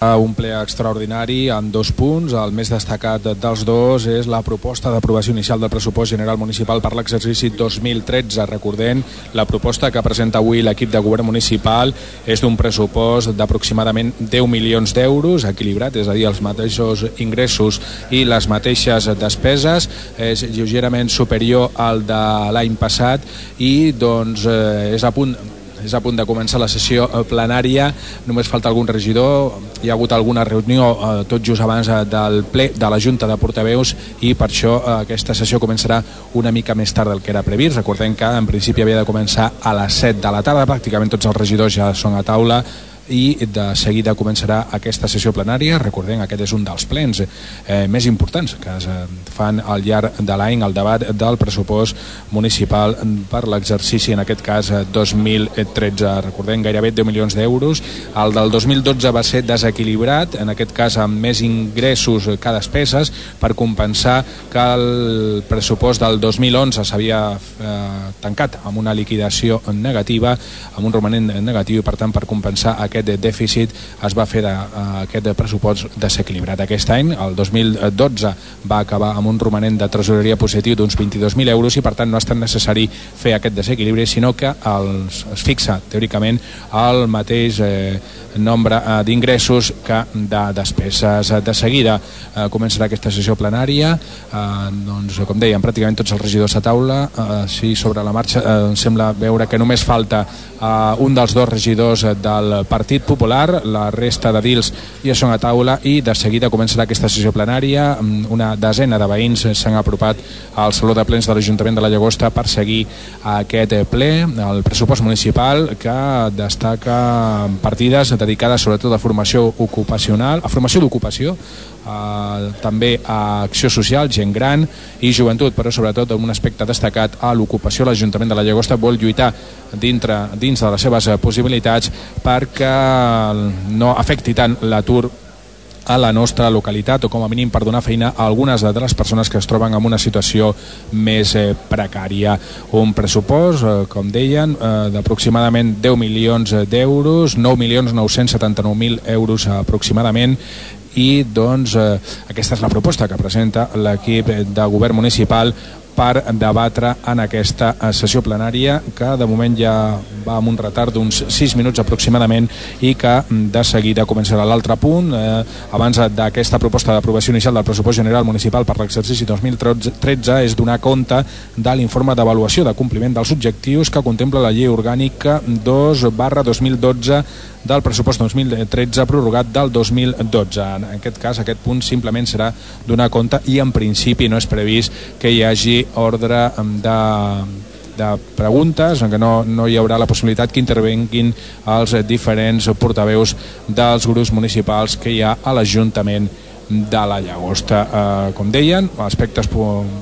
un ple extraordinari amb dos punts. El més destacat dels dos és la proposta d'aprovació inicial del pressupost general municipal per l'exercici 2013. Recordem, la proposta que presenta avui l'equip de govern municipal és d'un pressupost d'aproximadament 10 milions d'euros, equilibrat, és a dir, els mateixos ingressos i les mateixes despeses. És lleugerament superior al de l'any passat i doncs, eh, és a punt és a punt de començar la sessió eh, plenària, només falta algun regidor, hi ha hagut alguna reunió eh, tot just abans eh, del ple de la Junta de Portaveus i per això eh, aquesta sessió començarà una mica més tard del que era previst. Recordem que en principi havia de començar a les 7 de la tarda, pràcticament tots els regidors ja són a taula, i de seguida començarà aquesta sessió plenària. Recordem, aquest és un dels plens eh, més importants que es fan al llarg de l'any, el debat del pressupost municipal per l'exercici, en aquest cas 2013. Recordem, gairebé 10 milions d'euros. El del 2012 va ser desequilibrat, en aquest cas amb més ingressos que despeses, per compensar que el pressupost del 2011 s'havia eh, tancat amb una liquidació negativa, amb un romanent negatiu, i per tant per compensar aquest aquest dèficit es va fer de, uh, aquest pressupost desequilibrat. Aquest any, el 2012, va acabar amb un romanent de tresoreria positiu d'uns 22.000 euros i per tant no ha estat necessari fer aquest desequilibri, sinó que els, es fixa teòricament el mateix eh, nombre eh, d'ingressos que de despeses. De seguida eh, començarà aquesta sessió plenària, eh, doncs, com dèiem, pràcticament tots els regidors a taula, eh, sí, sobre la marxa eh, em sembla veure que només falta eh, un dels dos regidors del Partit Popular, la resta de dils ja són a taula i de seguida començarà aquesta sessió plenària, mm, una desena de veïns s'han apropat al Saló de Plens de l'Ajuntament de la Llagosta per seguir aquest ple, el pressupost municipal que destaca partides de dedicada sobretot a formació ocupacional, a formació d'ocupació, eh, també a acció social, gent gran i joventut, però sobretot amb un aspecte destacat a l'ocupació. L'Ajuntament de la Llagosta vol lluitar dintre, dins de les seves possibilitats perquè no afecti tant l'atur a la nostra localitat o com a mínim per donar feina a algunes de les persones que es troben en una situació més eh, precària. Un pressupost, eh, com deien, eh, d'aproximadament 10 milions d'euros, 9 milions 979.000 euros aproximadament i doncs eh, aquesta és la proposta que presenta l'equip de govern municipal per debatre en aquesta eh, sessió plenària que de moment ja va amb un retard d'uns 6 minuts aproximadament i que mm, de seguida començarà l'altre punt eh, abans d'aquesta proposta d'aprovació inicial del pressupost general municipal per l'exercici 2013 és donar compte de l'informe d'avaluació de compliment dels objectius que contempla la llei orgànica 2 barra 2012 del pressupost 2013 prorrogat del 2012. En aquest cas, aquest punt simplement serà donar compte i en principi no és previst que hi hagi ordre de de preguntes, en què no, no hi haurà la possibilitat que intervenguin els diferents portaveus dels grups municipals que hi ha a l'Ajuntament de la Llagosta. Eh, com deien, aspectes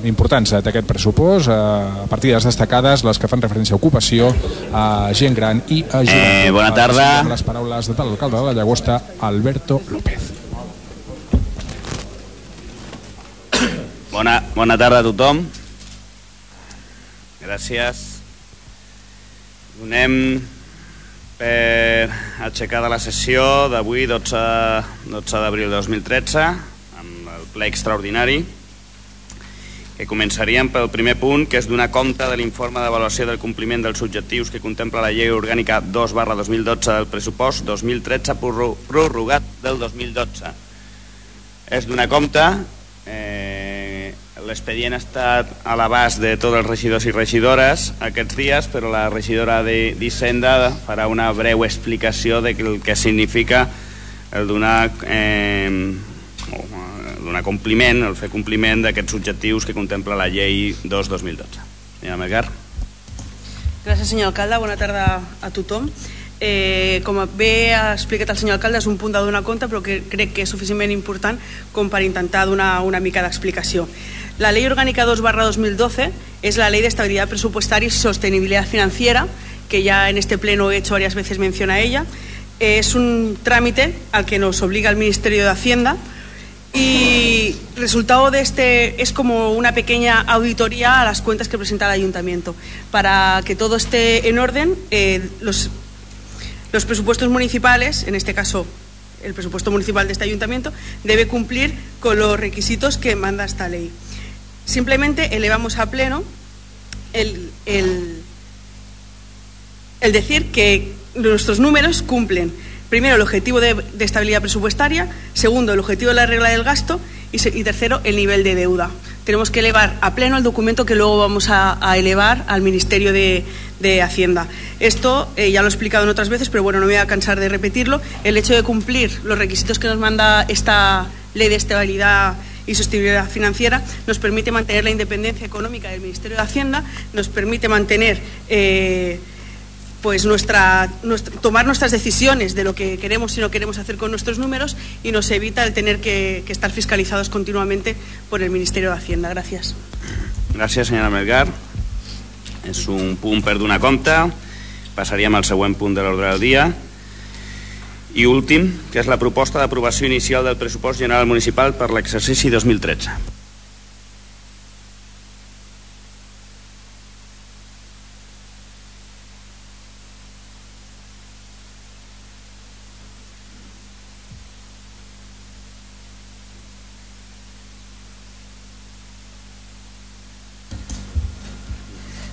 importants d'aquest pressupost, eh, partides destacades, les que fan referència a ocupació, a gent gran i a gent. Eh, bona tarda. Amb les paraules de l'alcalde de la Llagosta, Alberto López. Bona, bona tarda a tothom. Gràcies. Donem per aixecar de la sessió d'avui 12, 12 d'abril de 2013 amb el ple extraordinari que començaríem pel primer punt que és donar compte de l'informe d'avaluació del compliment dels objectius que contempla la llei orgànica 2 barra 2012 del pressupost 2013 prorrogat del 2012 és donar compte eh, L'expedient ha estat a l'abast de tots els regidors i regidores aquests dies, però la regidora d'Hisenda farà una breu explicació de el que significa el donar, eh, donar compliment, el fer compliment d'aquests objectius que contempla la llei 2-2012. Senyora Melgar. Gràcies, senyor alcalde. Bona tarda a tothom. Eh, com bé ha explicat el senyor alcalde, és un punt de donar compte, però que crec que és suficientment important com per intentar donar una mica d'explicació. La Ley Orgánica 2 2012 es la Ley de Estabilidad Presupuestaria y Sostenibilidad Financiera, que ya en este pleno he hecho varias veces mención a ella. Es un trámite al que nos obliga el Ministerio de Hacienda y el resultado de este es como una pequeña auditoría a las cuentas que presenta el Ayuntamiento. Para que todo esté en orden, eh, los, los presupuestos municipales, en este caso el presupuesto municipal de este ayuntamiento, debe cumplir con los requisitos que manda esta ley. Simplemente elevamos a pleno el, el, decir que nuestros números cumplen primero el objetivo de, estabilidad presupuestaria, segundo el objetivo de la regla del gasto y, tercero el nivel de deuda. Tenemos que elevar a pleno el documento que luego vamos a, a elevar al Ministerio de, de Hacienda. Esto eh, ya lo he explicado en otras veces, pero bueno, no me voy a cansar de repetirlo. El hecho de cumplir los requisitos que nos manda esta ley de estabilidad y sostenibilidad financiera nos permite mantener la independencia económica del Ministerio de Hacienda, nos permite mantener eh, pues nuestra, tomar nuestras decisiones de lo que queremos y no queremos hacer con nuestros números y nos evita el tener que, que estar fiscalizados continuamente por el Ministerio de Hacienda. Gracias. Gràcies, senyora Melgar. És un punt per donar compte. Passaríem al següent punt de l'ordre del dia. I últim, que és la proposta d'aprovació inicial del pressupost general municipal per l'exercici 2013.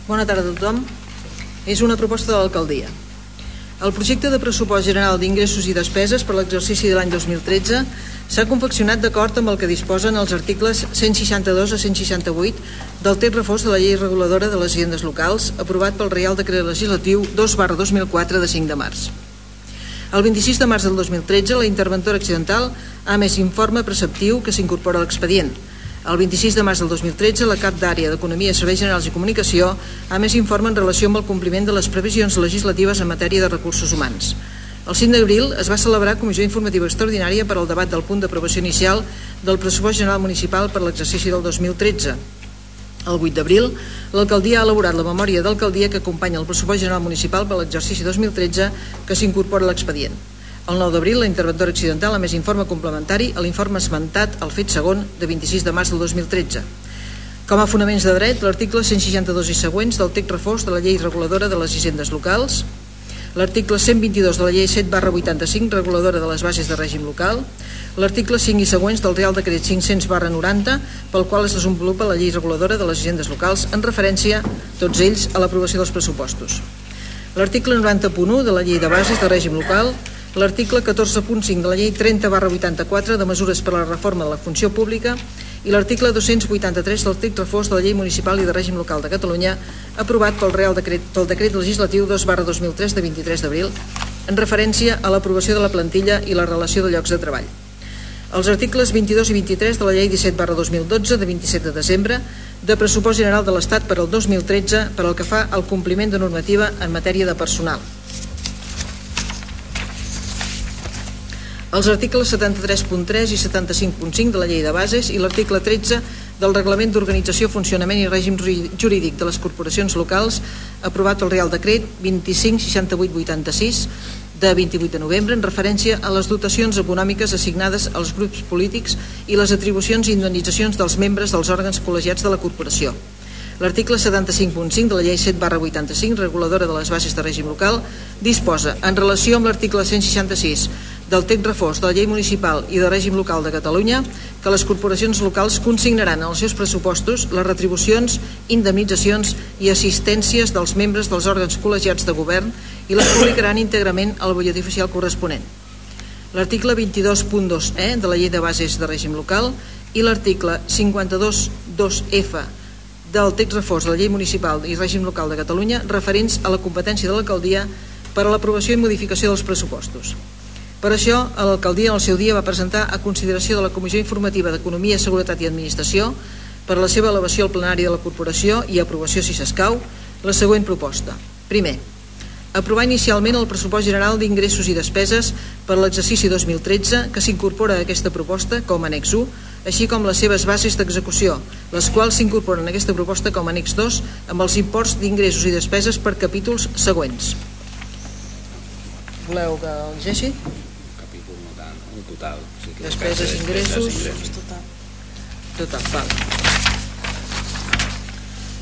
Bona tarda a tothom. És una proposta de l'alcaldia. El projecte de pressupost general d'ingressos i despeses per l'exercici de l'any 2013 s'ha confeccionat d'acord amb el que disposen els articles 162 a 168 del text reforç de la llei reguladora de les agendes locals aprovat pel Reial Decret Legislatiu 2 barra 2004 de 5 de març. El 26 de març del 2013, la interventora accidental ha més informe preceptiu que s'incorpora a l'expedient, el 26 de març del 2013, la cap d'àrea d'Economia, Serveis Generals i Comunicació ha més informe en relació amb el compliment de les previsions legislatives en matèria de recursos humans. El 5 d'abril es va celebrar comissió informativa extraordinària per al debat del punt d'aprovació inicial del pressupost general municipal per l'exercici del 2013. El 8 d'abril, l'alcaldia ha elaborat la memòria d'alcaldia que acompanya el pressupost general municipal per l'exercici 2013 que s'incorpora a l'expedient. El 9 d'abril, la interventora accidental ha més informe complementari a l'informe esmentat al fet segon de 26 de març del 2013. Com a fonaments de dret, l'article 162 i següents del text reforç de la llei reguladora de les hisendes locals, l'article 122 de la llei 7 barra 85 reguladora de les bases de règim local, l'article 5 i següents del Real Decret 500 barra 90 pel qual es desenvolupa la llei reguladora de les hisendes locals en referència, tots ells, a l'aprovació dels pressupostos. L'article 90.1 de la llei de bases de règim local, l'article 14.5 de la llei 30 barra 84 de mesures per a la reforma de la funció pública i l'article 283 del text reforç de la llei municipal i de règim local de Catalunya aprovat pel Real Decret, pel decret legislatiu 2 barra 2003 de 23 d'abril en referència a l'aprovació de la plantilla i la relació de llocs de treball. Els articles 22 i 23 de la llei 17 barra 2012 de 27 de desembre de pressupost general de l'Estat per al 2013 per al que fa al compliment de normativa en matèria de personal. Els articles 73.3 i 75.5 de la llei de bases i l'article 13 del Reglament d'Organització, Funcionament i Règim Jurídic de les Corporacions Locals aprovat pel Real Decret 256886 de 28 de novembre en referència a les dotacions econòmiques assignades als grups polítics i les atribucions i indemnitzacions dels membres dels òrgans col·legiats de la corporació. L'article 75.5 de la llei 7 barra 85, reguladora de les bases de règim local, disposa, en relació amb l'article 166 del text reforç de la llei municipal i de règim local de Catalunya que les corporacions locals consignaran en els seus pressupostos les retribucions, indemnitzacions i assistències dels membres dels òrgans col·legiats de govern i les publicaran íntegrament al butlletí oficial corresponent. L'article 22.2e de la llei de bases de règim local i l'article 52.2f del text reforç de la llei municipal i règim local de Catalunya referents a la competència de l'alcaldia per a l'aprovació i modificació dels pressupostos. Per això, l'alcaldia en el seu dia va presentar a consideració de la Comissió Informativa d'Economia, Seguretat i Administració per a la seva elevació al plenari de la corporació i aprovació si s'escau la següent proposta. Primer, aprovar inicialment el pressupost general d'ingressos i despeses per a l'exercici 2013 que s'incorpora a aquesta proposta com a annex 1, així com les seves bases d'execució, les quals s'incorporen a aquesta proposta com a annex 2 amb els imports d'ingressos i despeses per capítols següents. Voleu que el llegeixi? total. O sigui, que Despeses, ingressos, ingressos. Total. Total, val.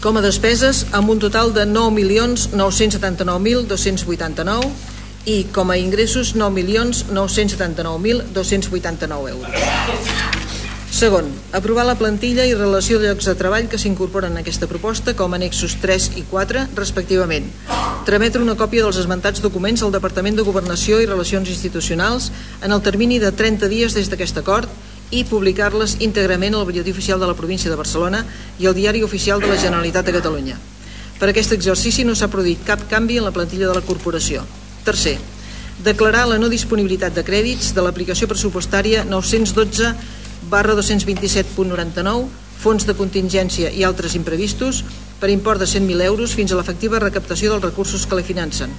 Com a despeses, amb un total de 9.979.289 i com a ingressos 9.979.289 euros. Segon, aprovar la plantilla i relació de llocs de treball que s'incorporen en aquesta proposta com a anexos 3 i 4, respectivament. Trametre una còpia dels esmentats documents al Departament de Governació i Relacions Institucionals en el termini de 30 dies des d'aquest acord i publicar-les íntegrament al butlletí oficial de la província de Barcelona i al diari oficial de la Generalitat de Catalunya. Per aquest exercici no s'ha produït cap canvi en la plantilla de la corporació. Tercer, declarar la no disponibilitat de crèdits de l'aplicació pressupostària 912 barra 227.99 fons de contingència i altres imprevistos per import de 100.000 euros fins a l'efectiva recaptació dels recursos que la financen.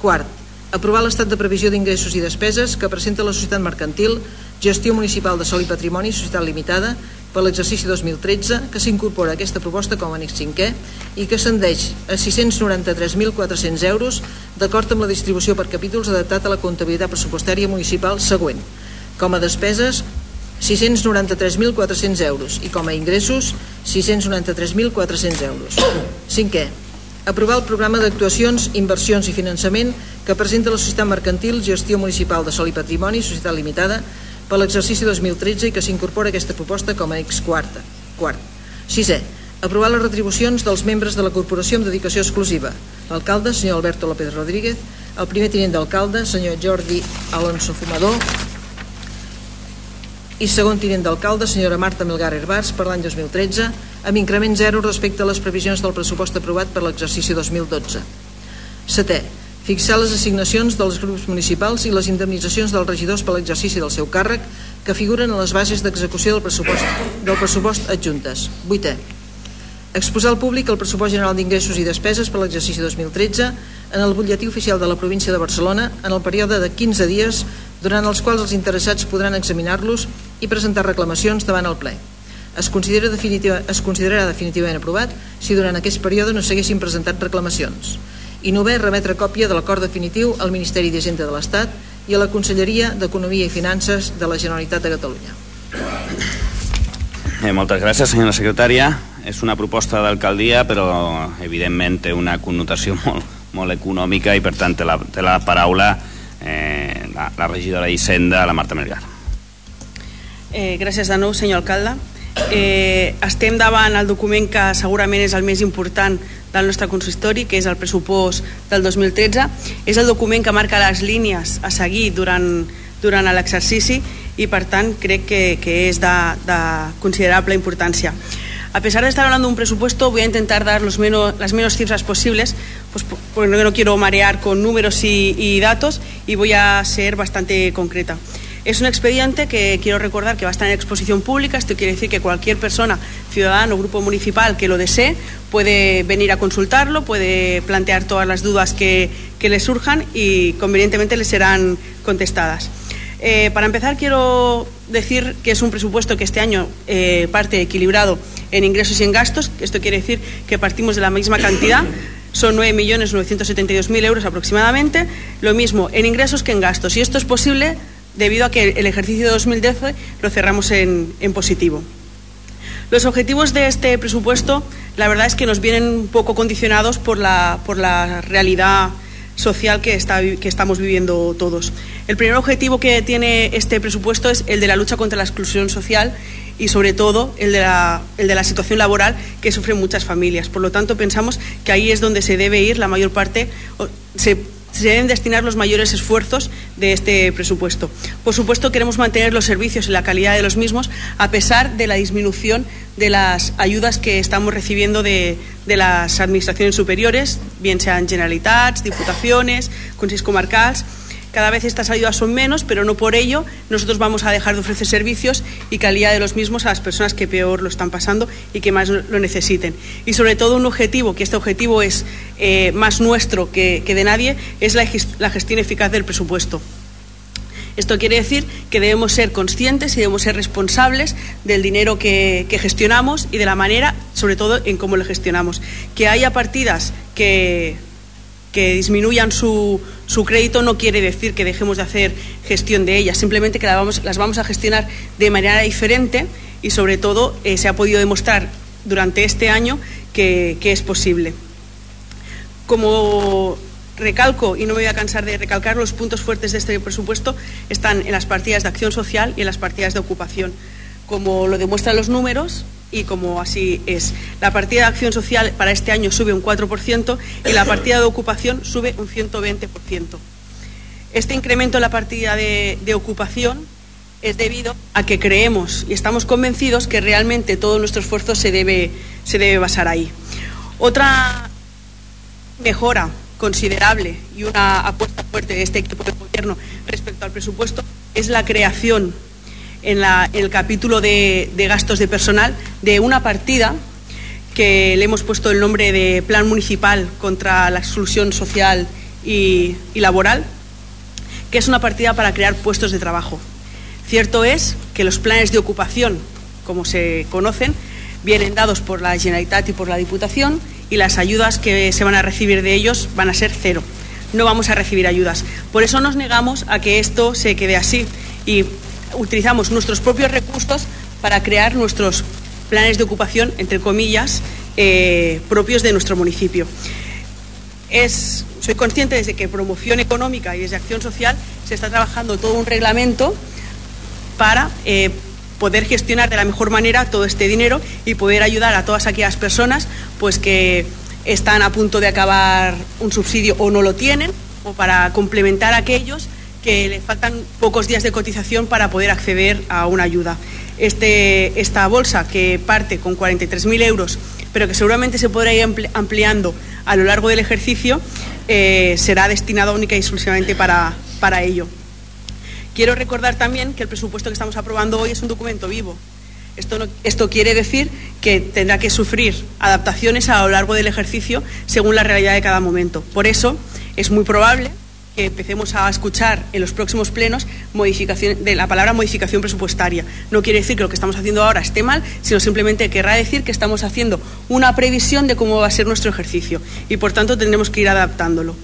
Quart, aprovar l'estat de previsió d'ingressos i despeses que presenta la societat mercantil Gestió Municipal de Sol i Patrimoni Societat Limitada per l'exercici 2013 que s'incorpora aquesta proposta com a annex 5è i que ascendeix a 693.400 euros d'acord amb la distribució per capítols adaptat a la comptabilitat pressupostària municipal següent. Com a despeses, 693.400 euros i com a ingressos 693.400 euros. Cinquè, aprovar el programa d'actuacions, inversions i finançament que presenta la Societat Mercantil Gestió Municipal de Sol i Patrimoni, Societat Limitada, per l'exercici 2013 i que s'incorpora aquesta proposta com a ex quarta. Quart. Sisè, aprovar les retribucions dels membres de la corporació amb dedicació exclusiva. L'alcalde, senyor Alberto López Rodríguez, el primer tinent d'alcalde, senyor Jordi Alonso Fumador, i segon tinent d'alcalde, senyora Marta Melgar Herbars, per l'any 2013, amb increment zero respecte a les previsions del pressupost aprovat per l'exercici 2012. Setè, fixar les assignacions dels grups municipals i les indemnitzacions dels regidors per l'exercici del seu càrrec que figuren en les bases d'execució del pressupost, del pressupost adjuntes. Vuitè, exposar al públic el pressupost general d'ingressos i despeses per l'exercici 2013 en el butlletí oficial de la província de Barcelona en el període de 15 dies durant els quals els interessats podran examinar-los i presentar reclamacions davant el ple. Es, considera definitiva, es considerarà definitivament aprovat si durant aquest període no s'haguessin presentat reclamacions. I ve remetre còpia de l'acord definitiu al Ministeri d'Hisenda de l'Estat i a la Conselleria d'Economia i Finances de la Generalitat de Catalunya. Eh, moltes gràcies, senyora secretària. És una proposta d'alcaldia, però evidentment té una connotació molt, molt econòmica i per tant té la, té la paraula eh, la, la regidora d'Hisenda, la Marta Melgar. Eh, gràcies de nou, senyor alcalde. Eh, estem davant el document que segurament és el més important del nostre consistori, que és el pressupost del 2013. És el document que marca les línies a seguir durant, durant l'exercici i per tant crec que, que és de, de considerable importància. A pesar de estar hablando de un presupuesto, voy a intentar dar los las menos cifras posibles, pues porque no quiero marear con números y, y datos y voy a ser bastante concreta. Es un expediente que quiero recordar que va a estar en exposición pública. Esto quiere decir que cualquier persona, ciudadano o grupo municipal que lo desee puede venir a consultarlo, puede plantear todas las dudas que, que le surjan y convenientemente le serán contestadas. Eh, para empezar, quiero decir que es un presupuesto que este año eh, parte equilibrado en ingresos y en gastos. Esto quiere decir que partimos de la misma cantidad. Son 9.972.000 euros aproximadamente. Lo mismo en ingresos que en gastos. Y esto es posible debido a que el ejercicio de 2012 lo cerramos en, en positivo. Los objetivos de este presupuesto, la verdad es que nos vienen un poco condicionados por la, por la realidad social que, está, que estamos viviendo todos. El primer objetivo que tiene este presupuesto es el de la lucha contra la exclusión social y sobre todo el de la, el de la situación laboral que sufren muchas familias. Por lo tanto, pensamos que ahí es donde se debe ir la mayor parte, se deben destinar los mayores esfuerzos de este presupuesto. Por supuesto, queremos mantener los servicios y la calidad de los mismos a pesar de la disminución de las ayudas que estamos recibiendo de, de las administraciones superiores, bien sean Generalitats, Diputaciones, Consejos Comarcals cada vez estas ayudas son menos, pero no por ello nosotros vamos a dejar de ofrecer servicios y calidad de los mismos a las personas que peor lo están pasando y que más lo necesiten. Y sobre todo un objetivo, que este objetivo es eh, más nuestro que, que, de nadie, es la, gestión eficaz del presupuesto. Esto quiere decir que debemos ser conscientes y debemos ser responsables del dinero que, gestionamos y de la manera, sobre todo, en cómo lo gestionamos. Que haya partidas que que disminuyan su, su, crédito no quiere decir que dejemos de hacer gestión de ellas, simplemente que las vamos, a gestionar de manera diferente y sobre todo eh, se ha podido demostrar durante este año que, que es posible. Como recalco, y no me voy a cansar de recalcar, los puntos fuertes de este presupuesto están en las partidas de acción social y en las partidas de ocupación. Como lo demuestran los números, y como así es. La partida de acción social para este año sube un 4% y la partida de ocupación sube un 120%. Este incremento en la partida de, de ocupación es debido a que creemos y estamos convencidos que realmente todo nuestro esfuerzo se debe, se debe basar ahí. Otra mejora considerable y una apuesta fuerte de este equipo de gobierno respecto al presupuesto es la creación en, el capítulo de, de, gastos de personal de una partida que le hemos puesto el nombre de Plan Municipal contra la Exclusión Social y, y Laboral, que es una partida para crear puestos de trabajo. Cierto es que los planes de ocupación, como se conocen, vienen dados por la Generalitat y por la Diputación y las ayudas que se van a recibir de ellos van a ser cero. No vamos a recibir ayudas. Por eso nos negamos a que esto se quede así y utilizamos nuestros propios recursos para crear nuestros planes de ocupación, entre comillas, eh, propios de nuestro municipio. Soy consciente desde que promoción económica y desde acción social se está trabajando todo un reglamento para eh, poder gestionar de la mejor manera todo este dinero y poder ayudar a todas aquellas personas pues que están a punto de acabar un subsidio o no lo tienen o para complementar a aquellos que le faltan pocos días de cotización para poder acceder a una ayuda. Este, esta bolsa que parte con 43.000 euros, pero que seguramente se podrá ir ampliando a lo largo del ejercicio, eh, será destinada única y exclusivamente para, para ello. Quiero recordar también que el presupuesto que estamos aprobando hoy es un documento vivo. Esto, esto, quiere decir que tendrá que sufrir adaptaciones a lo largo del ejercicio según la realidad de cada momento. Por eso es muy probable que empecemos a escuchar en los próximos plenos modificación, de la palabra modificación presupuestaria. No quiere decir que lo que estamos haciendo ahora esté mal, sino simplemente querrá decir que estamos haciendo una previsión de cómo va a ser nuestro ejercicio y, por tanto, tendremos que ir adaptándolo.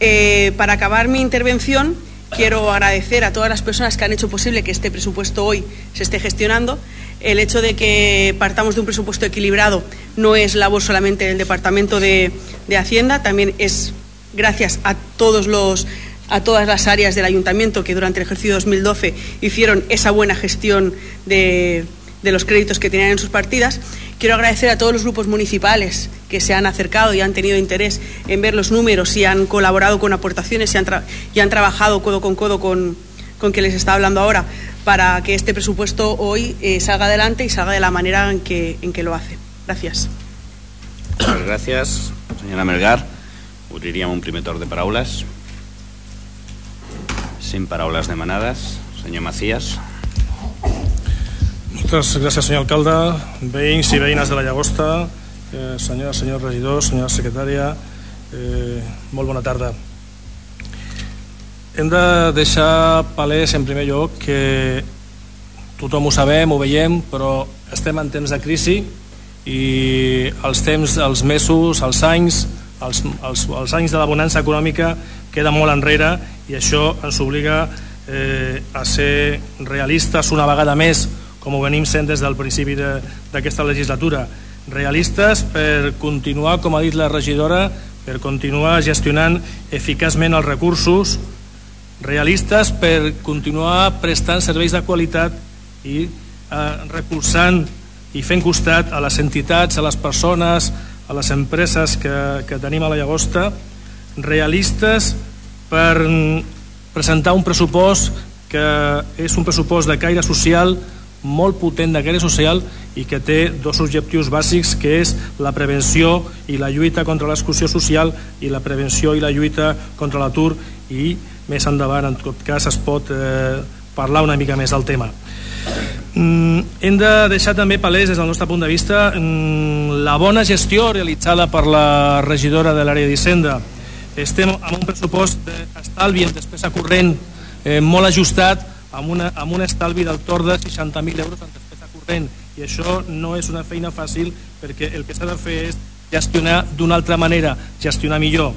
Eh, para acabar mi intervención, quiero agradecer a todas las personas que han hecho posible que este presupuesto hoy se esté gestionando. El hecho de que partamos de un presupuesto equilibrado no es labor solamente del Departamento de, de Hacienda, también es gracias a todos los a todas las áreas del ayuntamiento que durante el ejercicio 2012 hicieron esa buena gestión de, de los créditos que tenían en sus partidas. Quiero agradecer a todos los grupos municipales que se han acercado y han tenido interés en ver los números y han colaborado con aportaciones y han, y han trabajado codo con codo con, con quien les está hablando ahora para que este presupuesto hoy eh, salga adelante y salga de la manera en que, en que lo hace. Gracias. Gracias, señora Melgar. Obriríem un primer torn de paraules. Cinc paraules demanades. Senyor Macías. Moltes gràcies, senyor alcalde, veïns i veïnes de la Llagosta, eh, senyora, senyor regidor, senyora secretària, eh, molt bona tarda. Hem de deixar palès, en primer lloc, que tothom ho sabem, ho veiem, però estem en temps de crisi i els temps, els mesos, els anys, els, els, els anys de la bonança econòmica queden molt enrere i això ens obliga eh, a ser realistes una vegada més com ho venim sent des del principi d'aquesta legislatura. Realistes per continuar, com ha dit la regidora per continuar gestionant eficaçment els recursos. Realistes per continuar prestant serveis de qualitat i eh, recolzant i fent costat a les entitats, a les persones, a les empreses que, que tenim a la Llagosta realistes per presentar un pressupost que és un pressupost de caire social molt potent de caire social i que té dos objectius bàsics que és la prevenció i la lluita contra l'exclusió social i la prevenció i la lluita contra l'atur i més endavant en tot cas es pot eh, parlar una mica més del tema hem de deixar també palès des del nostre punt de vista mm, la bona gestió realitzada per la regidora de l'àrea d'Hisenda. Estem amb un pressupost d'estalvi en despesa corrent eh, molt ajustat amb, una, amb un estalvi del torn de 60.000 euros en despesa corrent. I això no és una feina fàcil perquè el que s'ha de fer és gestionar d'una altra manera, gestionar millor.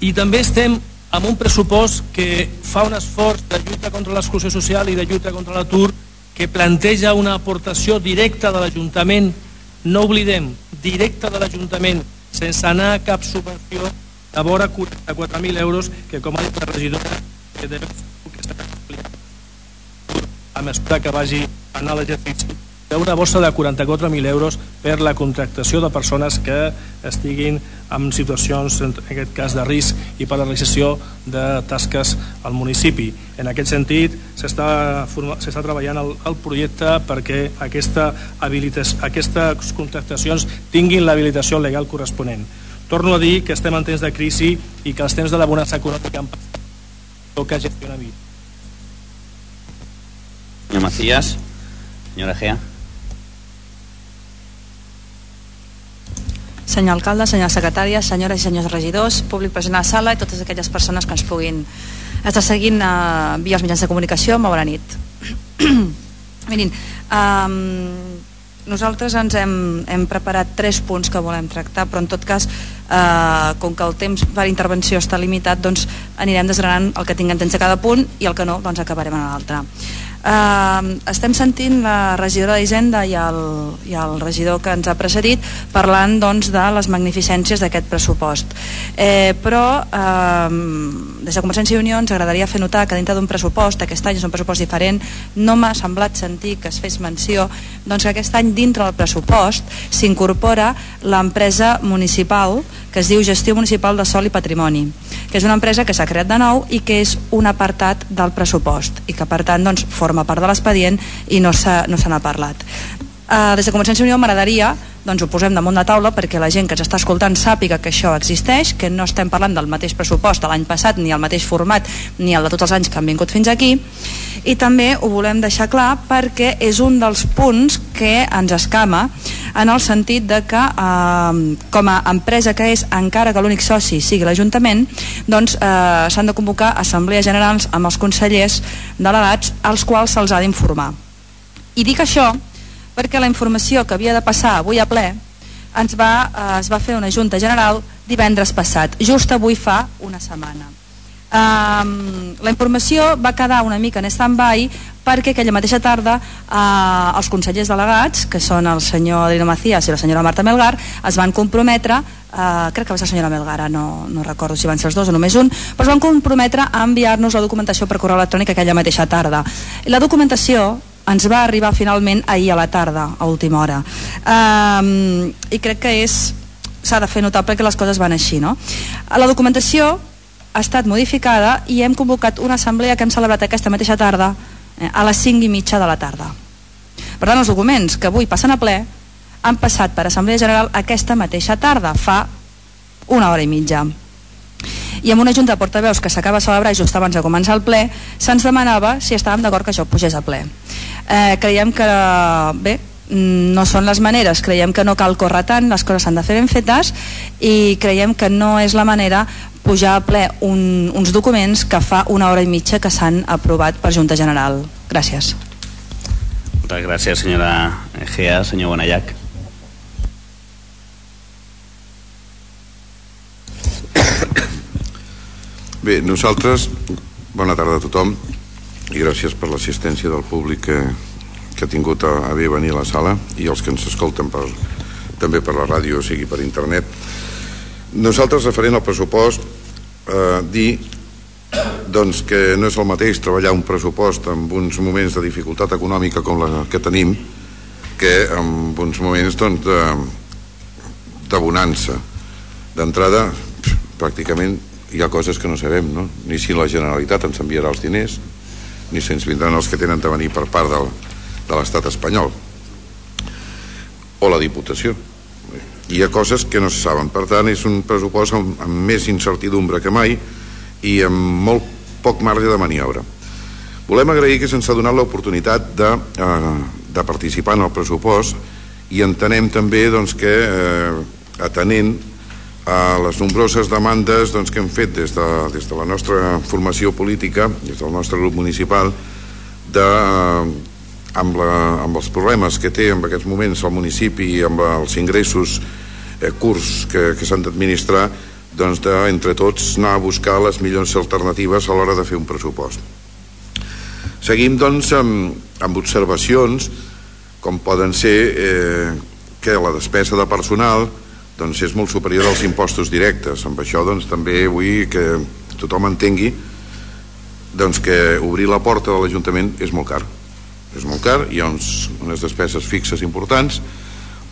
I també estem amb un pressupost que fa un esforç de lluita contra l'exclusió social i de lluita contra l'atur que planteja una aportació directa de l'Ajuntament, no oblidem, directa de l'Ajuntament, sense anar a cap subvenció de vora 44.000 euros que, com ha dit la regidora, que devem que està a mesura que vagi anar l'exercici una bossa de 44.000 euros per la contractació de persones que estiguin en situacions, en aquest cas de risc i per la realització de tasques al municipi. En aquest sentit, s'està treballant el, el projecte perquè aquesta aquestes contractacions tinguin l'habilitació legal corresponent. Torno a dir que estem en temps de crisi i que els temps de la bonança econòmica han passat toca gestionar millor. Senyor Macías, senyora Gea. Senyor alcalde, senyora secretària, senyores i senyors regidors, públic present a la sala i totes aquelles persones que ens puguin estar seguint eh, via els mitjans de comunicació, molt bona nit. Mirin, um, nosaltres ens hem, hem preparat tres punts que volem tractar, però en tot cas, eh, com que el temps per intervenció està limitat, doncs anirem desgranant el que tinguem temps a cada punt i el que no, doncs acabarem en l'altre. Uh, estem sentint la regidora d'Hisenda i, el, i el regidor que ens ha precedit parlant doncs, de les magnificències d'aquest pressupost. Eh, però uh, des de Convergència i Unió ens agradaria fer notar que dintre d'un pressupost, aquest any és un pressupost diferent, no m'ha semblat sentir que es fes menció doncs, que aquest any dintre del pressupost s'incorpora l'empresa municipal que es diu Gestió Municipal de Sol i Patrimoni, que és una empresa que s'ha creat de nou i que és un apartat del pressupost i que per tant doncs, forma part de l'expedient i no se no n'ha parlat. Uh, des de Convergència i Unió m'agradaria doncs ho posem damunt de taula perquè la gent que ens està escoltant sàpiga que això existeix, que no estem parlant del mateix pressupost de l'any passat, ni el mateix format, ni el de tots els anys que han vingut fins aquí, i també ho volem deixar clar perquè és un dels punts que ens escama en el sentit de que eh, com a empresa que és, encara que l'únic soci sigui l'Ajuntament, doncs eh, s'han de convocar assemblees generals amb els consellers delegats als quals se'ls ha d'informar. I dic això perquè la informació que havia de passar avui a ple ens va, eh, es va fer una junta general divendres passat, just avui fa una setmana. Um, la informació va quedar una mica en stand-by perquè aquella mateixa tarda uh, els consellers delegats, que són el senyor Adriano Macías i la senyora Marta Melgar, es van comprometre, uh, crec que va ser la senyora Melgar, no, no recordo si van ser els dos o només un, però es van comprometre a enviar-nos la documentació per correu electrònic aquella mateixa tarda. La documentació ens va arribar finalment ahir a la tarda, a última hora. Um, I crec que és s'ha de fer notable que les coses van així. No? La documentació ha estat modificada i hem convocat una assemblea que hem celebrat aquesta mateixa tarda eh, a les 5 i mitja de la tarda. Per tant, els documents que avui passen a ple han passat per Assemblea General aquesta mateixa tarda, fa una hora i mitja i amb una junta de portaveus que s'acaba de celebrar just abans de començar el ple, se'ns demanava si estàvem d'acord que això pugés a ple. Eh, creiem que, bé, no són les maneres, creiem que no cal córrer tant, les coses s'han de fer ben fetes i creiem que no és la manera pujar a ple un, uns documents que fa una hora i mitja que s'han aprovat per Junta General. Gràcies. Moltes gràcies, senyora Gea. Senyor Bonallac. Bé, nosaltres, bona tarda a tothom i gràcies per l'assistència del públic que, que ha tingut a, a bé venir a la sala i els que ens escolten per, també per la ràdio, o sigui per internet. Nosaltres, referent al pressupost, eh, dir doncs, que no és el mateix treballar un pressupost en uns moments de dificultat econòmica com la que tenim que en uns moments doncs, de, de bonança. D'entrada, pràcticament hi ha coses que no sabem, no? ni si la Generalitat ens enviarà els diners, ni si ens vindran els que tenen de venir per part del, de l'estat espanyol o la Diputació. Hi ha coses que no se saben. Per tant, és un pressupost amb, amb més incertidumbre que mai i amb molt poc marge de maniobra. Volem agrair que se'ns ha donat l'oportunitat de, eh, de participar en el pressupost i entenem també doncs, que eh, atenent a les nombroses demandes doncs, que hem fet des de, des de la nostra formació política, des del nostre grup municipal, de, amb, la, amb els problemes que té en aquests moments el municipi i amb els ingressos eh, curts que, que s'han d'administrar, doncs de, entre tots anar a buscar les millors alternatives a l'hora de fer un pressupost. Seguim doncs amb, amb observacions com poden ser eh, que la despesa de personal doncs és molt superior als impostos directes. Amb això doncs, també vull que tothom entengui doncs, que obrir la porta de l'Ajuntament és molt car. És molt car, hi ha uns, unes despeses fixes importants,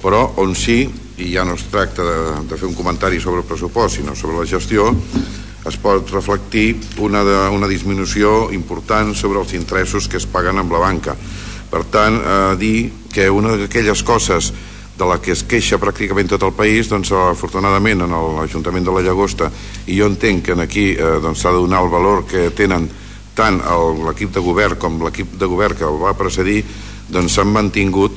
però on sí, i ja no es tracta de, de fer un comentari sobre el pressupost, sinó sobre la gestió, es pot reflectir una, de, una disminució important sobre els interessos que es paguen amb la banca. Per tant, eh, dir que una d'aquelles coses de la que es queixa pràcticament tot el país, doncs afortunadament en l'Ajuntament de la Llagosta, i jo entenc que aquí eh, doncs, s'ha doncs, de donar el valor que tenen tant l'equip de govern com l'equip de govern que el va precedir, doncs s'han mantingut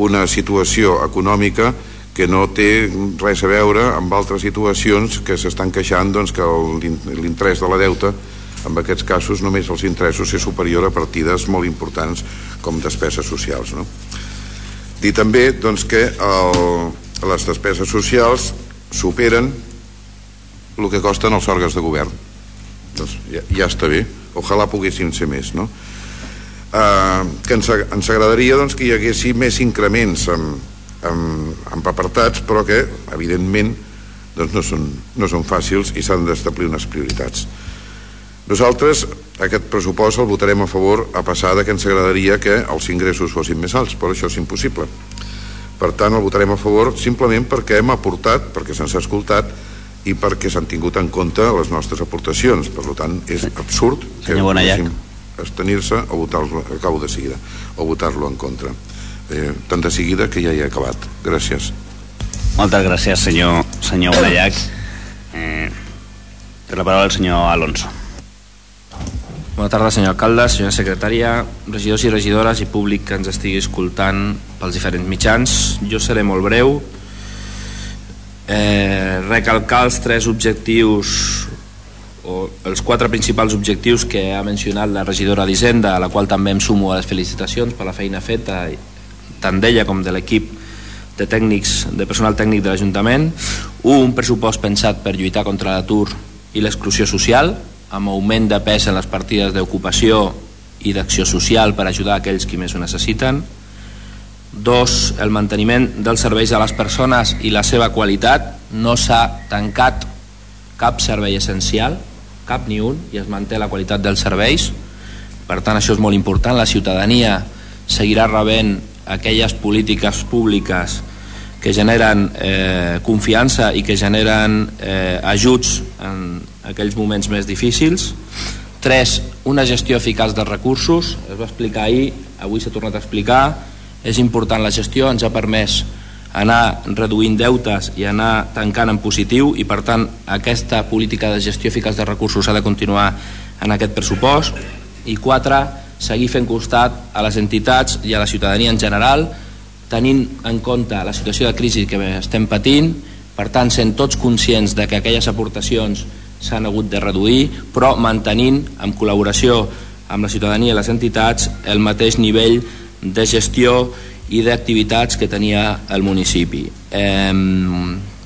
una situació econòmica que no té res a veure amb altres situacions que s'estan queixant doncs, que l'interès de la deuta en aquests casos només els interessos és superior a partides molt importants com despeses socials. No? Dir també doncs, que el, les despeses socials superen el que costen els òrgans de govern. Doncs ja, ja està bé. Ojalà poguessin ser més, no? Eh, que ens, ens agradaria doncs, que hi haguessi més increments en, en, en apartats, però que, evidentment, doncs no, són, no són fàcils i s'han d'establir unes prioritats. Nosaltres aquest pressupost el votarem a favor a passar de que ens agradaria que els ingressos fossin més alts, però això és impossible. Per tant, el votarem a favor simplement perquè hem aportat, perquè se'ns ha escoltat i perquè s'han tingut en compte les nostres aportacions. Per tant, és absurd que abstenir-se o votar-lo, acabo de seguida, o votar-lo en contra. Eh, tant de seguida que ja hi he acabat. Gràcies. Moltes gràcies, senyor, senyor Bonallac. Eh, té la paraula el senyor Alonso. Bona tarda, senyor alcalde, senyora secretària, regidors i regidores i públic que ens estigui escoltant pels diferents mitjans. Jo seré molt breu. Eh, recalcar els tres objectius o els quatre principals objectius que ha mencionat la regidora d'Hisenda, a la qual també em sumo a les felicitacions per la feina feta tant d'ella com de l'equip de tècnics, de personal tècnic de l'Ajuntament. Un, un pressupost pensat per lluitar contra l'atur i l'exclusió social, amb augment de pes en les partides d'ocupació i d'acció social per ajudar aquells qui més ho necessiten. Dos, el manteniment dels serveis a les persones i la seva qualitat. No s'ha tancat cap servei essencial, cap ni un, i es manté la qualitat dels serveis. Per tant, això és molt important. La ciutadania seguirà rebent aquelles polítiques públiques que generen eh, confiança i que generen eh, ajuts en aquells moments més difícils. Tres, una gestió eficaç dels recursos, es va explicar ahir, avui s'ha tornat a explicar, és important la gestió, ens ha permès anar reduint deutes i anar tancant en positiu i per tant aquesta política de gestió eficaç de recursos ha de continuar en aquest pressupost. I quatre, seguir fent costat a les entitats i a la ciutadania en general tenint en compte la situació de crisi que estem patint, per tant sent tots conscients de que aquelles aportacions s'han hagut de reduir, però mantenint, en col·laboració amb la ciutadania i les entitats, el mateix nivell de gestió i d'activitats que tenia el municipi.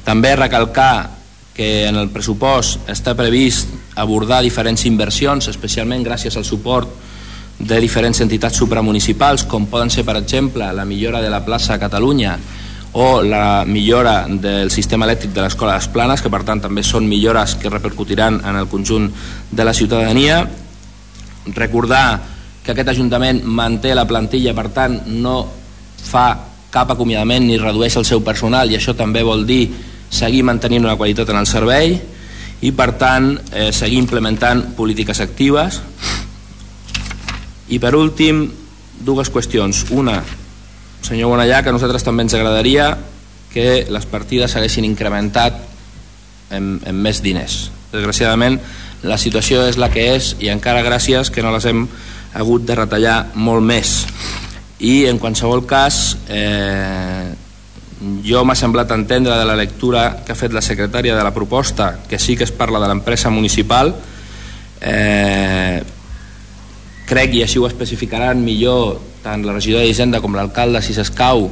També recalcar que en el pressupost està previst abordar diferents inversions, especialment gràcies al suport de diferents entitats supramunicipals, com poden ser, per exemple, la millora de la plaça Catalunya o la millora del sistema elèctric de l'Escola de les Planes, que per tant també són millores que repercutiran en el conjunt de la ciutadania. Recordar que aquest Ajuntament manté la plantilla, per tant no fa cap acomiadament ni redueix el seu personal i això també vol dir seguir mantenint una qualitat en el servei i per tant eh, seguir implementant polítiques actives i per últim, dues qüestions. Una, senyor Bonallà, que a nosaltres també ens agradaria que les partides s'haguessin incrementat en, en més diners. Desgraciadament, la situació és la que és i encara gràcies que no les hem hagut de retallar molt més. I en qualsevol cas, eh, jo m'ha semblat entendre de la lectura que ha fet la secretària de la proposta que sí que es parla de l'empresa municipal eh, crec, i així ho especificaran millor tant la regidora d'Hisenda com l'alcalde si s'escau,